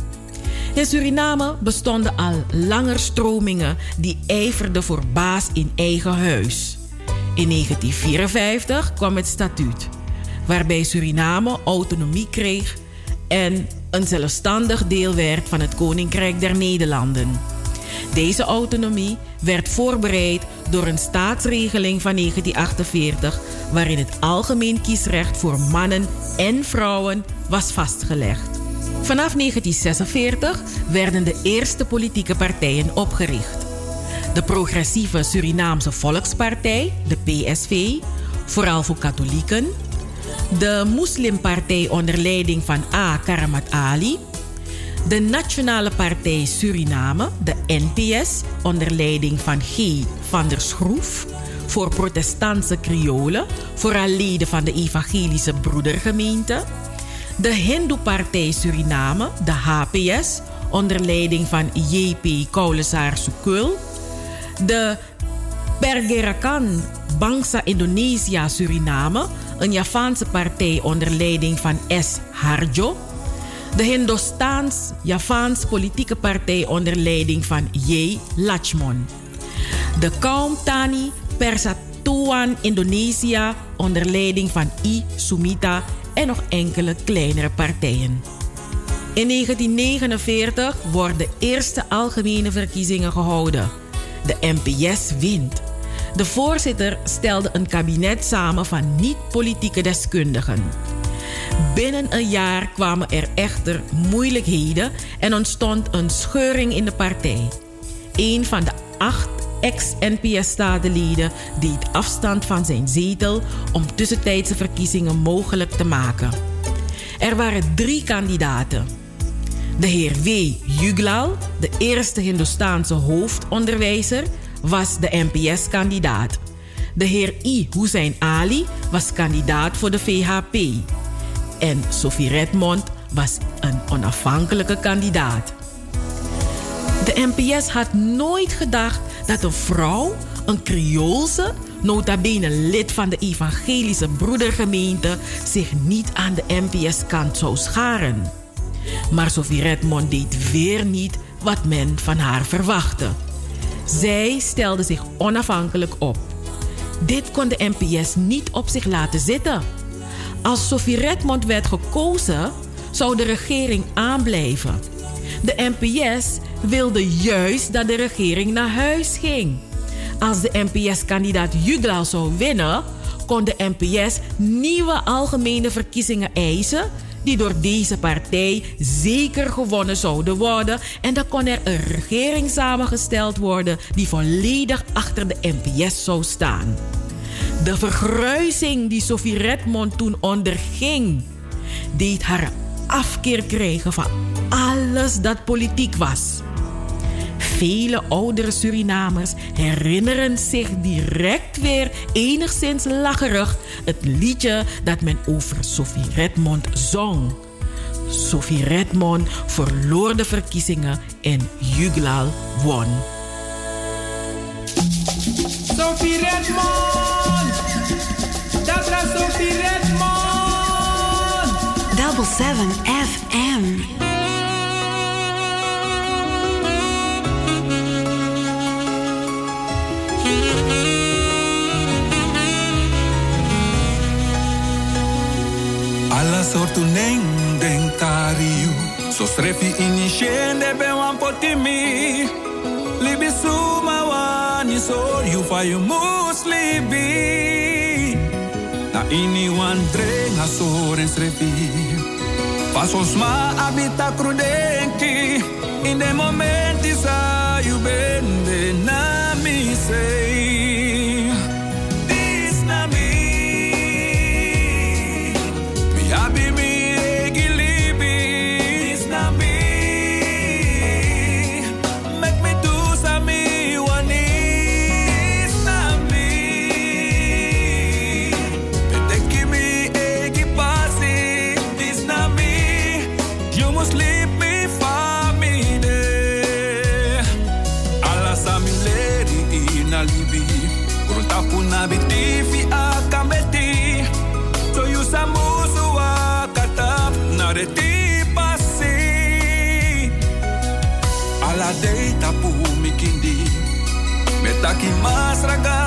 In Suriname bestonden al langer stromingen die ijverden voor baas in eigen huis. In 1954 kwam het statuut, waarbij Suriname autonomie kreeg en een zelfstandig deel werd van het Koninkrijk der Nederlanden. Deze autonomie werd voorbereid door een staatsregeling van 1948, waarin het algemeen kiesrecht voor mannen en vrouwen was vastgelegd. Vanaf 1946 werden de eerste politieke partijen opgericht. De Progressieve Surinaamse Volkspartij, de PSV, vooral voor katholieken. De Moslimpartij onder leiding van A. Karamat Ali. De Nationale Partij Suriname, de NPS, onder leiding van G. van der Schroef. Voor protestantse Kriolen, vooral leden van de Evangelische Broedergemeente de Hindoe-partij Suriname, de HPS, onder leiding van JP Kaulesaar Sukul. De Pergerakan Bangsa Indonesia Suriname, een Javaanse partij onder leiding van S. Harjo. De Hindostaans-Javaans politieke partij onder leiding van J. Lachmon. De Kaumtani Persatuan Indonesia onder leiding van I. Sumita en nog enkele kleinere partijen. In 1949 worden de eerste algemene verkiezingen gehouden. De NPS wint. De voorzitter stelde een kabinet samen van niet-politieke deskundigen. Binnen een jaar kwamen er echter moeilijkheden en ontstond een scheuring in de partij. Een van de acht ex-NPS-statenleden deed afstand van zijn zetel om tussentijdse verkiezingen mogelijk te maken. Er waren drie kandidaten. De heer W. Juglal, de eerste Hindoestaanse hoofdonderwijzer, was de NPS-kandidaat. De heer I. Hussein Ali was kandidaat voor de VHP. En Sophie Redmond was een onafhankelijke kandidaat. De NPS had nooit gedacht dat een vrouw, een Creoolse, nota bene lid van de evangelische broedergemeente, zich niet aan de NPS-kant zou scharen. Maar Sophie Redmond deed weer niet wat men van haar verwachtte. Zij stelde zich onafhankelijk op. Dit kon de NPS niet op zich laten zitten. Als Sophie Redmond werd gekozen, zou de regering aanblijven. De NPS wilde juist dat de regering naar huis ging. Als de NPS-kandidaat Juglaal zou winnen, kon de NPS nieuwe algemene verkiezingen eisen die door deze partij zeker gewonnen zouden worden. En dan kon er een regering samengesteld worden die volledig achter de NPS zou staan. De vergruising die Sophie Redmond toen onderging, deed haar afkeer krijgen van alles dat politiek was. Vele oudere Surinamers herinneren zich direct weer enigszins lacherig het liedje dat men over Sophie Redmond zong. Sophie Redmond verloor de verkiezingen en Juglal won. Sophie Redmond! Dat was Sophie Redmond! Double seven FM. Alla sortu neng den kariu So strefi initiende be wan potimi. Libi suma wani so you fa you muslibi Na ini wan drenga soren strefi. Pasos ma abita crudenki In de momenti sa you bende na mi sei más tragar.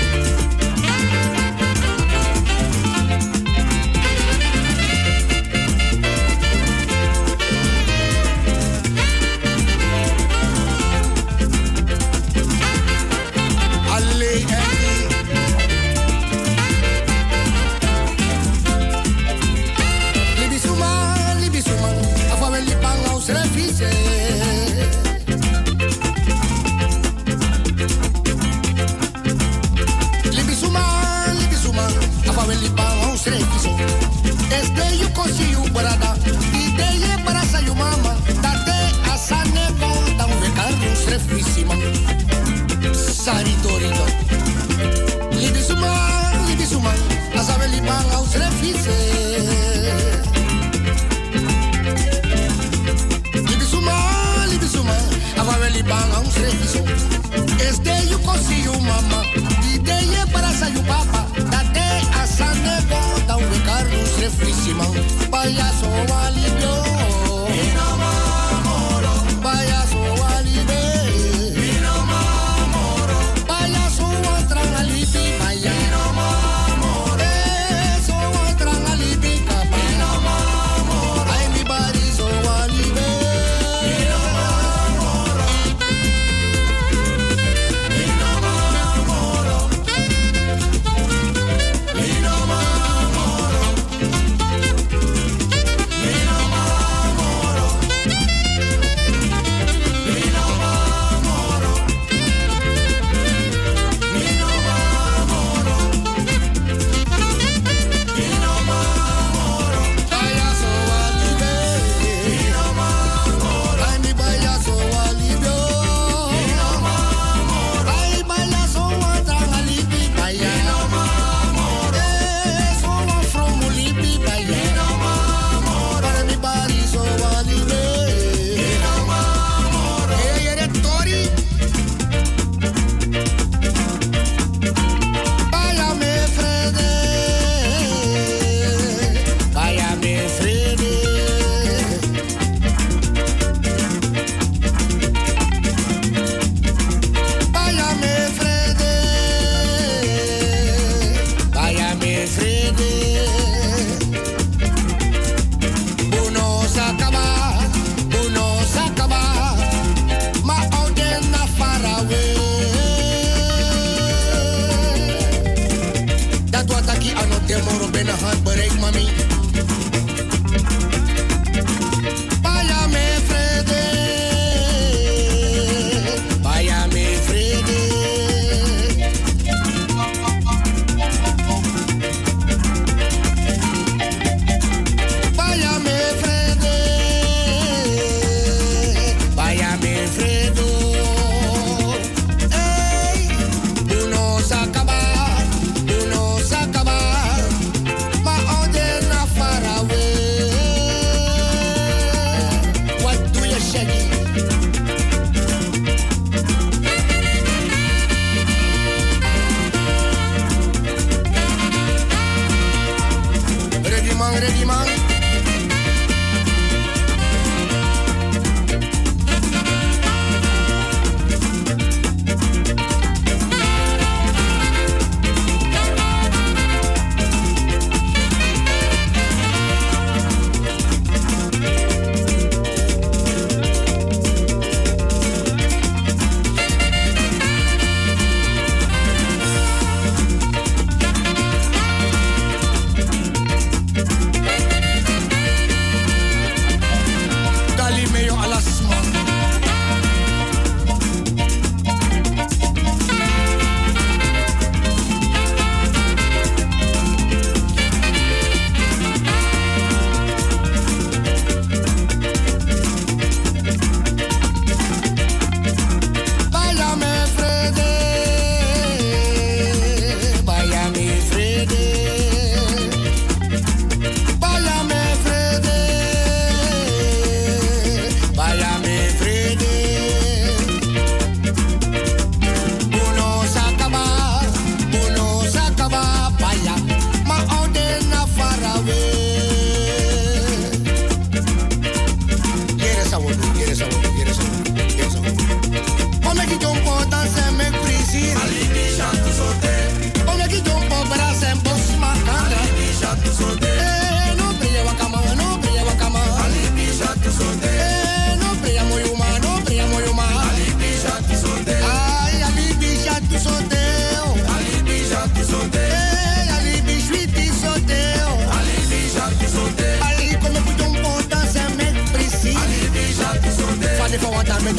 fish him out.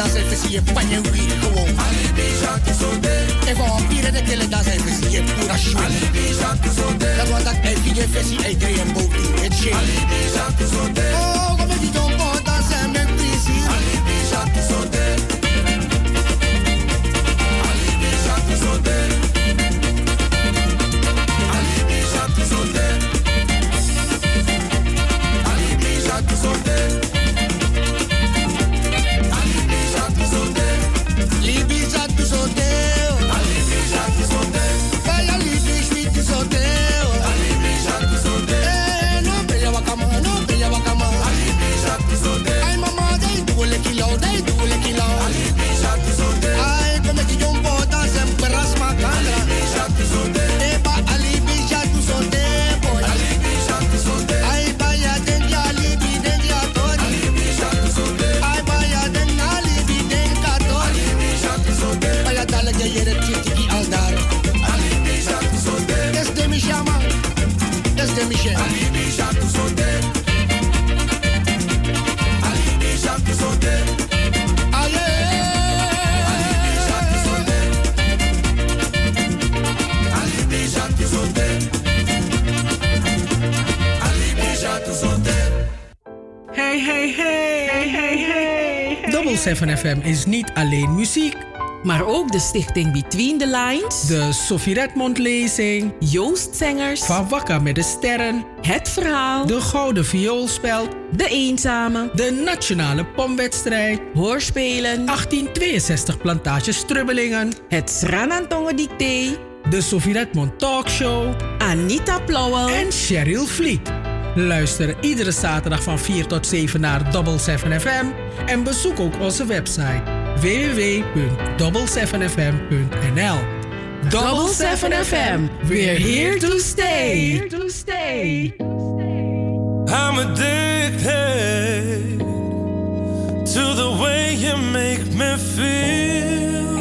dansen even zie je panje weer gewoon. Even om pieren de kille dansen even zie je pura schwing. Dat was dat even je versie uit Dreamboat in het shit. 107 FM is niet alleen muziek. Maar ook de stichting Between the Lines. De Sophie Redmond lezing. Joost Zengers. Van Wakker met de Sterren. Het Verhaal. De Gouden Vioolspel. De Eenzame. De Nationale Pomwedstrijd. Hoorspelen. 1862 Plantage Strubbelingen. Het Sranantongen Dicté. De Sophie Redmond Talkshow. Anita Plauwel. En Cheryl Vliet. Luister iedere zaterdag van 4 tot 7 naar Double 7 FM en bezoek ook onze website www.double7fm.nl. Double 7 FM, we're here to stay. I'm addicted to the way you make me feel.